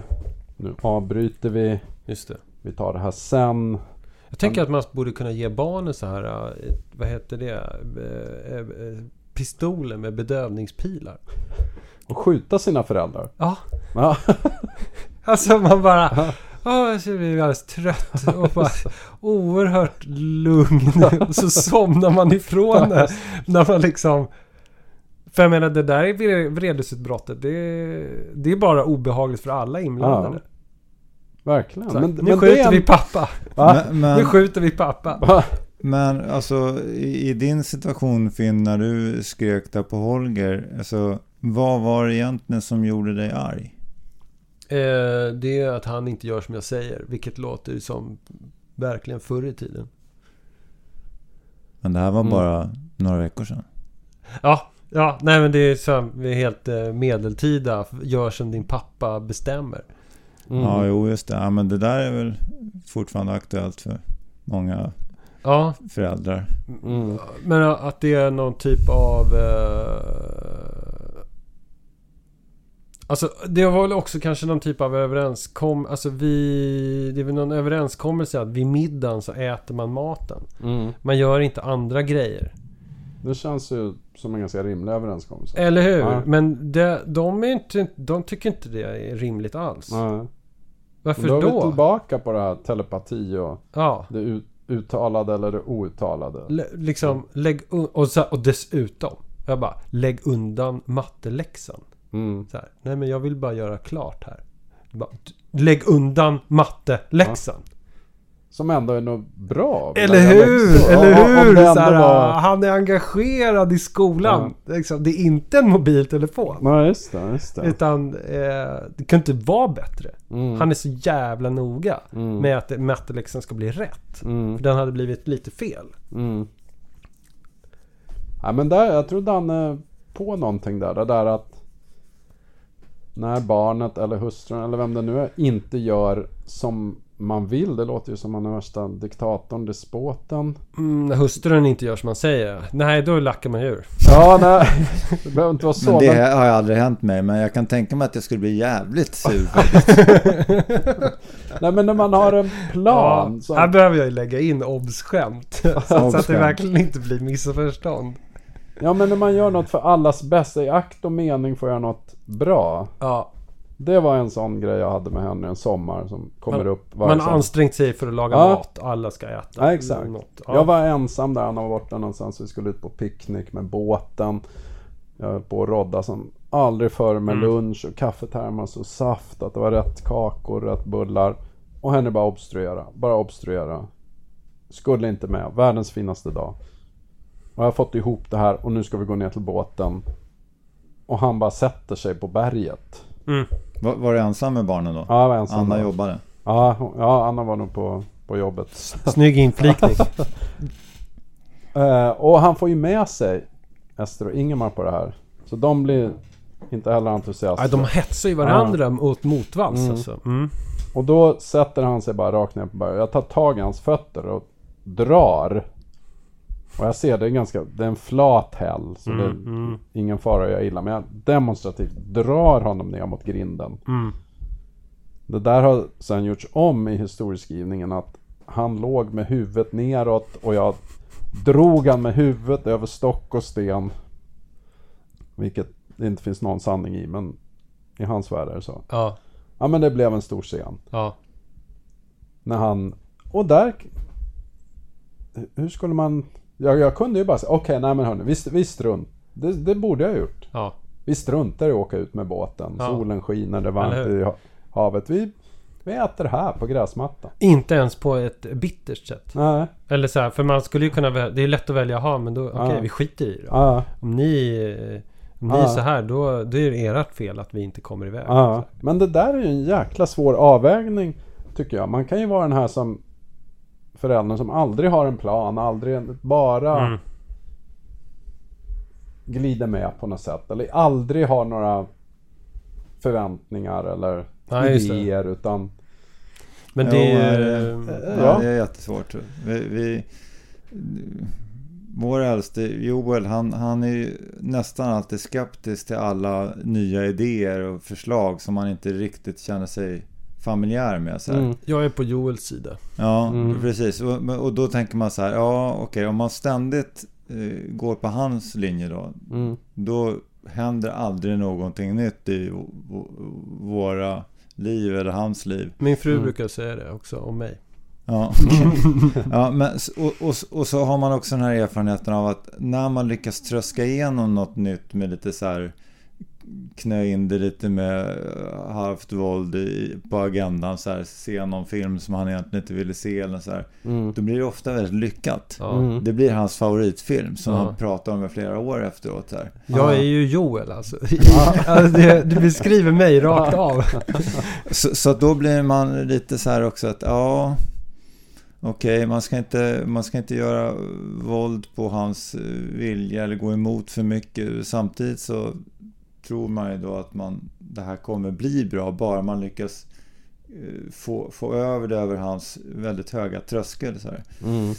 [SPEAKER 2] Nu avbryter vi.
[SPEAKER 3] Just det.
[SPEAKER 2] Vi tar det här sen.
[SPEAKER 3] Jag tänker att man borde kunna ge barnen så här, eh, vad heter det, Eh, eh, pistoler med bedövningspilar.
[SPEAKER 2] Och skjuta sina föräldrar.
[SPEAKER 3] Ja,
[SPEAKER 2] Ja,
[SPEAKER 3] alltså man bara... Ja, jag blir alldeles trött och bara oerhört lugn. Och så somnar man ifrån det. När man liksom... För jag menar det där är vre- vredesutbrottet. Det det är bara obehagligt för alla inblandade.
[SPEAKER 2] Verkligen. Men,
[SPEAKER 3] nu
[SPEAKER 2] men
[SPEAKER 3] skjuter
[SPEAKER 2] det
[SPEAKER 3] vi pappa.
[SPEAKER 4] Men, men,
[SPEAKER 3] Nu skjuter vi pappa.
[SPEAKER 2] Va?
[SPEAKER 4] men alltså i, i din situation Finn, när du skrek där på Holger, alltså vad var det egentligen som gjorde dig arg?
[SPEAKER 3] Eh, det är att han inte gör som jag säger. Vilket låter som verkligen förr i tiden.
[SPEAKER 4] Men det här var
[SPEAKER 2] Mm.
[SPEAKER 4] bara några veckor sedan.
[SPEAKER 3] Ja, ja, nej men det är så vi är helt eh, medeltida. Gör som din pappa bestämmer.
[SPEAKER 2] Mm.
[SPEAKER 4] Ja, jo just det. Ja, men det där är väl fortfarande aktuellt för många
[SPEAKER 3] Ja,
[SPEAKER 4] föräldrar.
[SPEAKER 2] Mm.
[SPEAKER 3] men att det är någon typ av... Eh, alltså det var väl också kanske någon typ av överenskommelse. Alltså vi... Det är väl någon överenskommelse att vid middagen så äter man maten.
[SPEAKER 2] Mm.
[SPEAKER 3] Man gör inte andra grejer.
[SPEAKER 2] Det känns ju som en ganska rimlig överenskommelse.
[SPEAKER 3] Eller hur?
[SPEAKER 2] Ja.
[SPEAKER 3] Men det, de, är inte, de tycker inte det är rimligt alls.
[SPEAKER 2] Nej.
[SPEAKER 3] Varför
[SPEAKER 2] Men då är vi
[SPEAKER 3] då?
[SPEAKER 2] tillbaka på det här telepati och
[SPEAKER 3] Ja.
[SPEAKER 2] det ut, uttalade eller det outtalade.
[SPEAKER 3] L- liksom, lägg un- och, så, och dessutom. Jag bara, lägg undan matteläxan.
[SPEAKER 2] Mm.
[SPEAKER 3] Så här, nej men jag vill bara göra klart här. Bara, lägg undan matteläxan.
[SPEAKER 2] Som ändå är nog bra.
[SPEAKER 3] Eller hur?
[SPEAKER 2] läxor.
[SPEAKER 3] Eller
[SPEAKER 2] Ja, om
[SPEAKER 3] hur? Så här,
[SPEAKER 2] var-
[SPEAKER 3] Han är engagerad i skolan. Liksom, det är inte en mobiltelefon.
[SPEAKER 2] Nej, just det. Just det.
[SPEAKER 3] Utan eh, det kan inte vara bättre.
[SPEAKER 2] Mm.
[SPEAKER 3] Han är så jävla noga
[SPEAKER 2] Mm.
[SPEAKER 3] med att matteläxan ska bli rätt.
[SPEAKER 2] Mm.
[SPEAKER 3] För den hade blivit lite fel.
[SPEAKER 2] Mm. Ja, men där, jag tror Danne på någonting där. Det där att när barnet eller hustrun eller vem det nu är inte gör som man vill. Det låter ju som man är värsta diktatorn, despoten.
[SPEAKER 3] Mm, när hustrun inte gör som man säger. Nej, då lackar man ur.
[SPEAKER 2] Ja, nej. Det behöver inte vara så.
[SPEAKER 4] Men det
[SPEAKER 2] men-
[SPEAKER 4] har ju aldrig hänt mig. Men jag kan tänka mig att jag skulle bli jävligt sur.
[SPEAKER 2] Nej, men när man har en plan.
[SPEAKER 3] Ja,
[SPEAKER 2] som-
[SPEAKER 3] här behöver jag ju lägga in obs-skämt. så, så att det verkligen inte blir missförstånd.
[SPEAKER 2] Ja men när man gör något för allas bästa i akt och mening får göra något bra.
[SPEAKER 3] Ja,
[SPEAKER 2] Det var en sån grej jag hade med henne en sommar som kommer
[SPEAKER 3] Man-
[SPEAKER 2] upp varje
[SPEAKER 3] man har ansträngt sig för att laga
[SPEAKER 2] Ja.
[SPEAKER 3] mat. Alla ska äta.
[SPEAKER 2] Ja, exakt.
[SPEAKER 3] Något. Ja.
[SPEAKER 2] Jag var ensam där, han var borta någonstans. Vi skulle ut på picknick med båten. Jag höll på att rodda som aldrig förr med
[SPEAKER 3] Mm.
[SPEAKER 2] lunch och kaffetermos och saft. Att det var rätt kakor, rätt bullar. Och henne bara obstruera, bara obstruera. Skulle inte med, världens finaste dag. Och jag har fått ihop det här och nu ska vi gå ner till båten. Och han bara sätter sig på berget.
[SPEAKER 3] Mm.
[SPEAKER 4] Var, var du ensam med barnen då?
[SPEAKER 2] Ja, jag var ensam
[SPEAKER 4] Anna
[SPEAKER 2] då.
[SPEAKER 4] jobbade.
[SPEAKER 2] Ja, hon- ja, Anna var nog på, på jobbet.
[SPEAKER 3] Snygg inflikning.
[SPEAKER 2] Eh, och han får ju med sig Ester och Ingemar på det här. Så de blir inte heller entusiaster.
[SPEAKER 3] ja, de hetsar ju varandra mot motvalls
[SPEAKER 2] Mm.
[SPEAKER 3] alltså. Mm.
[SPEAKER 2] Och då sätter han sig bara rakt ner på berget. Jag tar tag i hans fötter och drar. Och jag ser det är ganska, det är en flat häll. Så det är
[SPEAKER 3] mm.
[SPEAKER 2] ingen fara att göra illa. Men jag demonstrativt drar honom ner mot grinden.
[SPEAKER 3] Mm.
[SPEAKER 2] Det där har sen gjorts om i historieskrivningen att han låg med huvudet neråt och jag drog han med huvudet över stock och sten. Vilket det inte finns någon sanning i men i hans värld är det så.
[SPEAKER 3] Ja,
[SPEAKER 2] Ja men det blev en stor scen.
[SPEAKER 3] ja.
[SPEAKER 2] När han... Och där... Hur skulle man... Jag, jag kunde ju bara säga okej nej men hörni, vi, vi strunt. Det, det borde jag ha gjort.
[SPEAKER 3] ja.
[SPEAKER 2] Vi struntar i att åka ut med båten.
[SPEAKER 3] Ja.
[SPEAKER 2] Solen skiner, det är varmt i ha- havet. Vi, vi äter här på gräsmattan.
[SPEAKER 3] Inte ens på ett bittert sätt.
[SPEAKER 2] Nej.
[SPEAKER 3] Eller så här, för man skulle ju kunna välja, Det är lätt att välja, ha men då, okej
[SPEAKER 2] Ja.
[SPEAKER 3] vi skiter i det.
[SPEAKER 2] Ja,
[SPEAKER 3] Om ni, om ni är så här, då, då är det ert fel att vi inte kommer iväg.
[SPEAKER 2] Men det där är ju en jäkla svår avvägning tycker jag. Man kan ju vara den här som föräldern som aldrig har en plan, aldrig bara
[SPEAKER 3] Mm.
[SPEAKER 2] glider med på något sätt. Eller aldrig har några förväntningar eller
[SPEAKER 3] det.
[SPEAKER 2] idéer utan
[SPEAKER 3] Men det
[SPEAKER 4] ja,
[SPEAKER 3] är...
[SPEAKER 4] det-
[SPEAKER 2] Ja.
[SPEAKER 4] Det är jättesvårt. Vi, vi, vår äldste Joel, han, han är ju nästan alltid skeptisk till alla nya idéer och förslag som han inte riktigt känner sig familjär med. Så här.
[SPEAKER 2] mm.
[SPEAKER 3] Jag är på Joels sida.
[SPEAKER 4] Ja,
[SPEAKER 2] Mm.
[SPEAKER 4] precis. Och, och då tänker man så här, ja okej, om man ständigt eh, går på hans linje då,
[SPEAKER 2] Mm.
[SPEAKER 4] då händer aldrig någonting nytt i våra liv eller hans liv.
[SPEAKER 3] Min fru
[SPEAKER 2] Mm.
[SPEAKER 3] brukar säga det också om mig.
[SPEAKER 4] Ja, ja men, och, och, och så har man också den här erfarenheten av att när man lyckas tröska igenom något nytt med lite så här knö in det lite med eh, halvt våld i, på agendan så här, se någon film som han egentligen inte ville se eller så här.
[SPEAKER 2] Mm.
[SPEAKER 4] Då blir det ofta väldigt lyckat.
[SPEAKER 2] Mm.
[SPEAKER 4] Det blir hans favoritfilm som
[SPEAKER 3] Ja.
[SPEAKER 4] han pratar om i flera år efteråt. Så här.
[SPEAKER 3] Jag är ju Joel alltså. alltså det, du beskriver mig rakt av.
[SPEAKER 4] Så, så då blir man lite så här också att ja okej, man, ska inte, man ska inte göra våld på hans eh, vilja eller gå emot för mycket. Samtidigt så tror man ju då att man, det här kommer bli bra bara man lyckas eh, få, få över det över hans väldigt höga tröskel. Så.
[SPEAKER 2] Mm.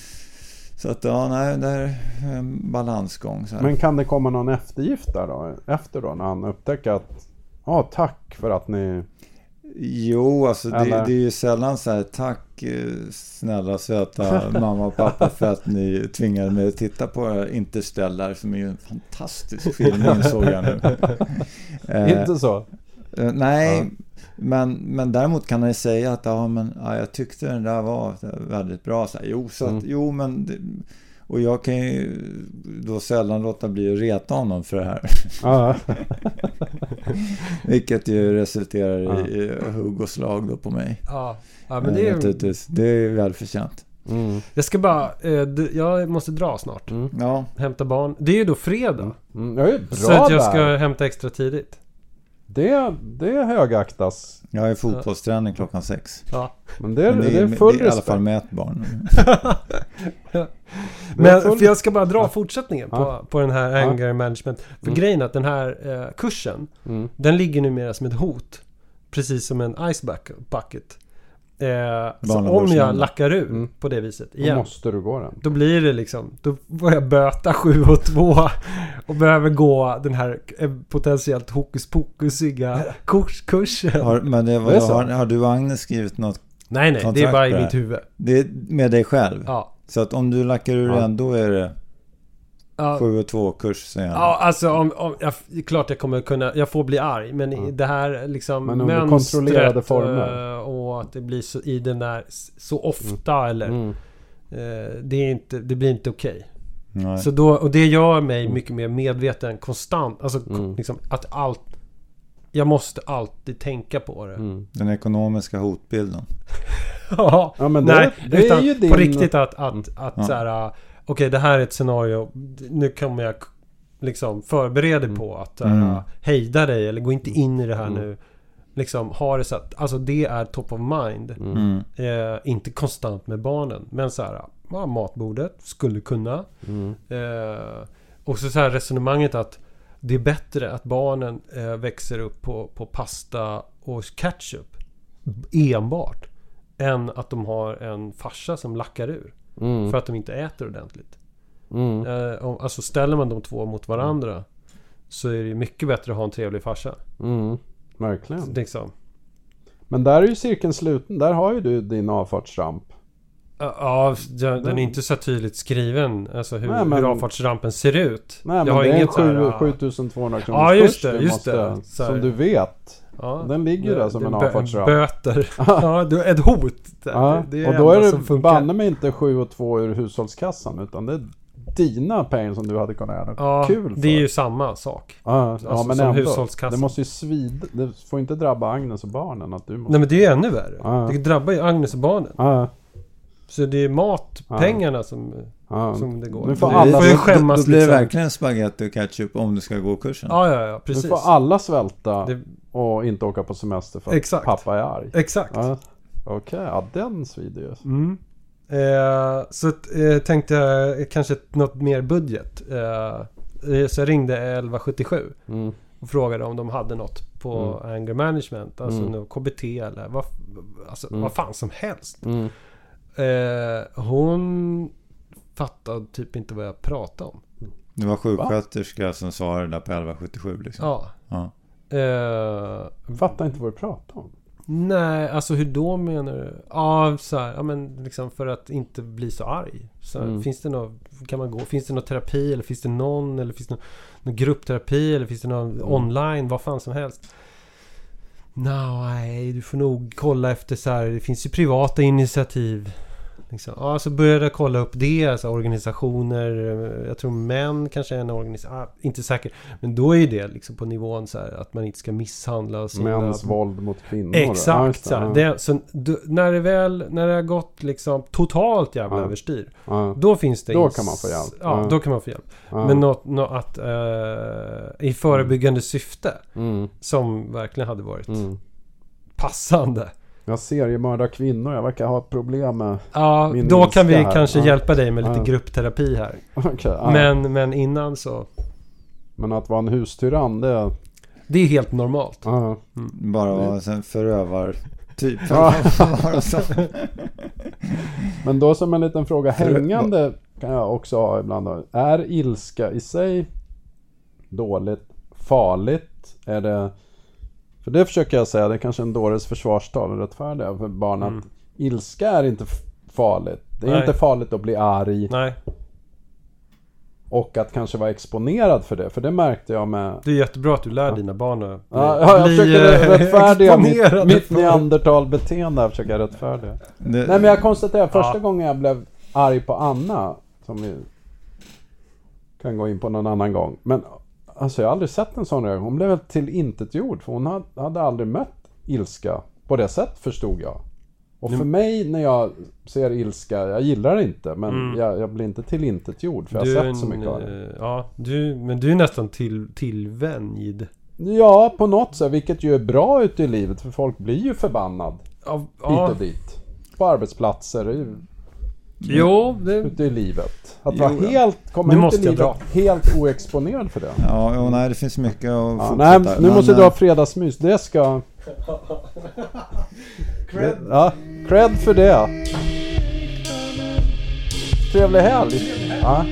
[SPEAKER 4] så att ja, nej, det är en balansgång.
[SPEAKER 2] Men kan det komma någon eftergift där då? Efter då när han upptäcker att Ja, tack för att ni...
[SPEAKER 4] Jo, alltså det, det är ju sällan så här tack eh, snälla söta mamma och pappa för att ni tvingade mig att titta på Interstellar som är ju en fantastisk film insåg jag nu. Eh,
[SPEAKER 2] Inte så?
[SPEAKER 4] eh, nej,
[SPEAKER 2] Ja.
[SPEAKER 4] men, men däremot kan han ju säga att ja, men, ja, jag tyckte den där var väldigt bra. Så här, jo, så att,
[SPEAKER 2] Mm.
[SPEAKER 4] jo, men... Det, och jag kan ju då sällan låta bli att reta honom för det här.
[SPEAKER 2] Ja.
[SPEAKER 4] Vilket ju resulterar
[SPEAKER 2] Ja.
[SPEAKER 4] i, hugg och slag då på mig.
[SPEAKER 3] Ja, ja men det är...
[SPEAKER 4] Naturligtvis. Det är välförtjänt.
[SPEAKER 2] Mm.
[SPEAKER 3] Jag ska bara... Eh, jag måste dra snart.
[SPEAKER 2] Mm.
[SPEAKER 4] Ja,
[SPEAKER 3] Hämta barn. Det är ju då fredag.
[SPEAKER 2] Mm. Jag är bra
[SPEAKER 3] så att jag ska
[SPEAKER 2] där.
[SPEAKER 3] hämta extra tidigt.
[SPEAKER 2] Det, det högaktas.
[SPEAKER 4] jag är fotbollsträning klockan sex.
[SPEAKER 3] Ja.
[SPEAKER 2] Men det,
[SPEAKER 4] Men
[SPEAKER 2] det, är full
[SPEAKER 4] det är i alla fall.
[SPEAKER 2] Det är
[SPEAKER 3] Men
[SPEAKER 2] full-
[SPEAKER 3] för jag ska bara dra fortsättningen på,
[SPEAKER 2] Ja.
[SPEAKER 3] på den här
[SPEAKER 2] Ja.
[SPEAKER 3] anger management. För
[SPEAKER 2] Mm.
[SPEAKER 3] grejen är att den här eh, kursen,
[SPEAKER 2] Mm.
[SPEAKER 3] den ligger numera som ett hot. Precis som en ice buck- bucket. Eh, så om jag lackar ur
[SPEAKER 2] Mm.
[SPEAKER 3] på det viset
[SPEAKER 2] Då
[SPEAKER 3] igen.
[SPEAKER 2] måste du gå den.
[SPEAKER 3] Då blir det liksom, då får jag böta 7 och 2 och behöver gå den här eh, potentiellt hokus pokusiga kurs, kursen.
[SPEAKER 4] Har, men det,
[SPEAKER 2] Det
[SPEAKER 4] vadå,
[SPEAKER 2] så.
[SPEAKER 4] har, har du och Agnes skrivit något?
[SPEAKER 3] nej, nej, det är bara i
[SPEAKER 4] det
[SPEAKER 3] mitt huvud.
[SPEAKER 4] Det är med dig själv?
[SPEAKER 3] Ja.
[SPEAKER 4] Så att om du lackar ur
[SPEAKER 2] Ja.
[SPEAKER 4] den, då är det
[SPEAKER 3] Ja,
[SPEAKER 4] 7 och 2 kurs säger han.
[SPEAKER 3] ja alltså om, om, jag, klart jag kommer kunna, jag får bli arg. Men
[SPEAKER 2] Ja.
[SPEAKER 3] det här liksom
[SPEAKER 2] Men under
[SPEAKER 3] mönstret,
[SPEAKER 2] kontrollerade former.
[SPEAKER 3] eh, och att det blir så i den där så ofta eller
[SPEAKER 2] Mm.
[SPEAKER 3] eh, det, är inte, det blir inte okej. Så då, och det gör mig mycket mer medveten konstant. Alltså
[SPEAKER 2] Mm.
[SPEAKER 3] liksom att allt... Jag måste alltid tänka på det.
[SPEAKER 2] Mm.
[SPEAKER 4] Den ekonomiska hotbilden.
[SPEAKER 3] Ja,
[SPEAKER 2] Ja, men det-
[SPEAKER 3] nej,
[SPEAKER 2] det är
[SPEAKER 3] utan
[SPEAKER 2] ju din-
[SPEAKER 3] på riktigt att, att, att
[SPEAKER 4] Ja.
[SPEAKER 3] så här, Okej, det här är ett scenario. Nu kommer jag liksom förbereda dig
[SPEAKER 2] Mm.
[SPEAKER 3] på att här,
[SPEAKER 4] Mm.
[SPEAKER 3] hejda dig eller gå inte in i det här
[SPEAKER 2] Mm.
[SPEAKER 3] nu. Liksom ha det så att, alltså det är top of mind.
[SPEAKER 2] Mm.
[SPEAKER 4] Mm.
[SPEAKER 3] Eh, inte konstant med barnen. Men så här, ja, matbordet skulle kunna.
[SPEAKER 2] Mm.
[SPEAKER 3] Eh, och så, så här resonemanget att det är bättre att barnen eh, växer upp på, på pasta och ketchup enbart. Än att de har en farsa som lackar ur.
[SPEAKER 2] Mm.
[SPEAKER 3] För att de inte äter ordentligt.
[SPEAKER 2] Mm.
[SPEAKER 3] Eh, alltså ställer man de två mot varandra så är det mycket bättre att ha en trevlig farsa.
[SPEAKER 2] Mm. Verkligen.
[SPEAKER 3] Liksom.
[SPEAKER 2] Men där är ju cirkeln sluten. Där har ju du din avfartsramp.
[SPEAKER 3] Ja, den är inte så tydligt skriven. Alltså hur,
[SPEAKER 2] Nej, men-
[SPEAKER 3] hur avfartsrampen ser ut.
[SPEAKER 2] Nej men
[SPEAKER 3] Jag har
[SPEAKER 2] det är en
[SPEAKER 3] inget
[SPEAKER 2] sju-
[SPEAKER 3] ja.
[SPEAKER 2] 7200 kronors
[SPEAKER 3] Ja, just
[SPEAKER 2] kurs
[SPEAKER 3] det,
[SPEAKER 2] du
[SPEAKER 3] just
[SPEAKER 2] måste,
[SPEAKER 3] det.
[SPEAKER 2] Som du vet.
[SPEAKER 3] Ja,
[SPEAKER 2] Den ligger ju där som en avfartsramp.
[SPEAKER 3] Böter. ja, du, ett hot.
[SPEAKER 2] Ja,
[SPEAKER 3] Det, det
[SPEAKER 2] och
[SPEAKER 3] är
[SPEAKER 2] då är det banne mig inte 7 och 2 ur hushållskassan utan det är dina pengar som du hade kunnat göra något
[SPEAKER 3] Ja,
[SPEAKER 2] kul för.
[SPEAKER 3] det är ju samma sak.
[SPEAKER 2] Ja, ja
[SPEAKER 3] alltså
[SPEAKER 2] men
[SPEAKER 3] som
[SPEAKER 2] ändå.
[SPEAKER 3] hushållskassan.
[SPEAKER 2] Det måste ju svida. Det får inte drabba Agnes och barnen att du måste...
[SPEAKER 3] Nej men det är ju ännu värre.
[SPEAKER 2] Ja.
[SPEAKER 3] Det drabbar ju Agnes och barnen.
[SPEAKER 2] Ja,
[SPEAKER 3] Så det är matpengarna som,
[SPEAKER 2] ja.
[SPEAKER 3] som det går.
[SPEAKER 2] Nu får
[SPEAKER 3] Det-
[SPEAKER 2] alla-
[SPEAKER 3] får ju
[SPEAKER 4] då,
[SPEAKER 3] skämmas
[SPEAKER 4] då blir det
[SPEAKER 3] liksom.
[SPEAKER 4] verkligen spaghetti och ketchup om du ska gå kursen.
[SPEAKER 3] Ja, ja, ja.
[SPEAKER 2] Nu
[SPEAKER 3] Precis.
[SPEAKER 2] får alla svälta
[SPEAKER 3] Det,
[SPEAKER 2] och inte åka på semester för att
[SPEAKER 3] Exakt.
[SPEAKER 2] pappa är arg.
[SPEAKER 3] exakt.
[SPEAKER 2] Ja. Okej, ja den svider ju.
[SPEAKER 3] Mm. Eh, så eh, tänkte jag eh, kanske något mer budget. Eh, eh, så jag ringde 1177
[SPEAKER 2] Mm.
[SPEAKER 3] och frågade om de hade något på anger management. Alltså
[SPEAKER 2] Mm.
[SPEAKER 3] KBT eller vad, alltså,
[SPEAKER 2] Mm.
[SPEAKER 3] vad fan som helst.
[SPEAKER 2] Mm.
[SPEAKER 3] Eh, hon fattade typ inte vad jag pratade om.
[SPEAKER 4] Det var sjuksköterska som svarade där på 1177 liksom.
[SPEAKER 3] Ja.
[SPEAKER 4] Ja.
[SPEAKER 3] Eh,
[SPEAKER 2] Fattar inte vad du pratar om.
[SPEAKER 3] nej, alltså hur då menar du? Ja, så här, ja men liksom för att inte bli så arg. Så här,
[SPEAKER 2] Mm.
[SPEAKER 3] Finns det något, kan man gå, finns det någon terapi eller finns det någon eller finns det någon, någon gruppterapi eller finns det någon
[SPEAKER 2] Mm.
[SPEAKER 3] online, vad fan som helst. Nej, du får nog kolla efter så här, det finns ju privata initiativ. Liksom. Ja, så började jag kolla upp det, alltså organisationer. Jag tror män kanske är en organisation, ah, inte säker. Men då är det liksom på nivån så här att man inte ska misshandla sina...
[SPEAKER 2] Mäns våld mot kvinnor. Ja,
[SPEAKER 3] Exakt!
[SPEAKER 2] just
[SPEAKER 3] så här,
[SPEAKER 2] ja.
[SPEAKER 3] det, så du, när det väl, när det har gått liksom totalt jävla
[SPEAKER 2] Ja.
[SPEAKER 3] överstyr.
[SPEAKER 2] Ja.
[SPEAKER 3] Då finns det...
[SPEAKER 2] Då kan man få hjälp.
[SPEAKER 3] Ja,
[SPEAKER 2] Ja.
[SPEAKER 3] då kan man få hjälp.
[SPEAKER 2] Ja.
[SPEAKER 3] Men något, något att... eh, I förebyggande syfte.
[SPEAKER 2] Mm.
[SPEAKER 3] Som verkligen hade varit
[SPEAKER 2] Mm.
[SPEAKER 3] passande.
[SPEAKER 2] Jag seriemördar kvinnor. Jag verkar ha ett problem med...
[SPEAKER 3] Ja,
[SPEAKER 2] Min
[SPEAKER 3] då kan vi
[SPEAKER 2] här.
[SPEAKER 3] kanske
[SPEAKER 2] Ja.
[SPEAKER 3] hjälpa dig med lite
[SPEAKER 2] Ja.
[SPEAKER 3] gruppterapi här.
[SPEAKER 2] Okej, ja.
[SPEAKER 3] Men, men innan så...
[SPEAKER 2] Men att vara en hustyrann, det...
[SPEAKER 3] Det är helt normalt.
[SPEAKER 2] Ja.
[SPEAKER 4] Bara vara en förövar typ.
[SPEAKER 2] Men då som en liten fråga hängande kan jag också ha ibland. Då. Är ilska i sig dåligt, farligt? Är det... För det försöker jag säga, det är kanske en dåres försvarstal och rättfärdiga för barn att ilska är inte farligt. Det är
[SPEAKER 3] Nej.
[SPEAKER 2] inte farligt att bli arg
[SPEAKER 3] Nej,
[SPEAKER 2] och att kanske vara exponerad för det. För det märkte jag med...
[SPEAKER 3] det är jättebra att du lär dina barn att
[SPEAKER 2] Ja, ja, jag
[SPEAKER 3] bli,
[SPEAKER 2] försöker
[SPEAKER 3] eh,
[SPEAKER 2] rättfärdiga mitt, mitt neandertalbeteende. försöker jag rättfärdiga.
[SPEAKER 4] Det,
[SPEAKER 2] Nej men jag konstaterar första
[SPEAKER 3] Ja.
[SPEAKER 2] gången jag blev arg på Anna, som vi kan gå in på någon annan gång. Men alltså jag har aldrig sett en sån reaktion. Hon blev helt tillintetgjord för hon hade, aldrig mött ilska på det sätt förstod jag. Och för mig när jag ser ilska, jag gillar det inte men
[SPEAKER 3] Mm.
[SPEAKER 2] jag, jag blir inte tillintetgjord för jag
[SPEAKER 3] Du
[SPEAKER 2] har
[SPEAKER 3] är
[SPEAKER 2] sett så mycket av det.
[SPEAKER 3] eh, Ja, du, men du är nästan till, tillvänjd.
[SPEAKER 2] Ja, på något sätt, vilket ju är bra ute i livet för folk blir ju förbannad
[SPEAKER 3] Ja,
[SPEAKER 2] hit och dit. På arbetsplatser,
[SPEAKER 3] Jo, det...
[SPEAKER 2] ute i livet. Att
[SPEAKER 4] Jo,
[SPEAKER 2] vara helt, komma
[SPEAKER 3] Nu
[SPEAKER 2] ut
[SPEAKER 3] måste
[SPEAKER 2] i livet helt oexponerad för det.
[SPEAKER 4] ja, jo, nej, det finns mycket att
[SPEAKER 2] Ja,
[SPEAKER 4] fortsätta.
[SPEAKER 2] nej, nu
[SPEAKER 4] Men,
[SPEAKER 2] måste jag
[SPEAKER 4] eh,
[SPEAKER 2] dra fredagsmys. Det ska...
[SPEAKER 1] Cred.
[SPEAKER 2] Ja, cred för det. Trevlig helg. Ja.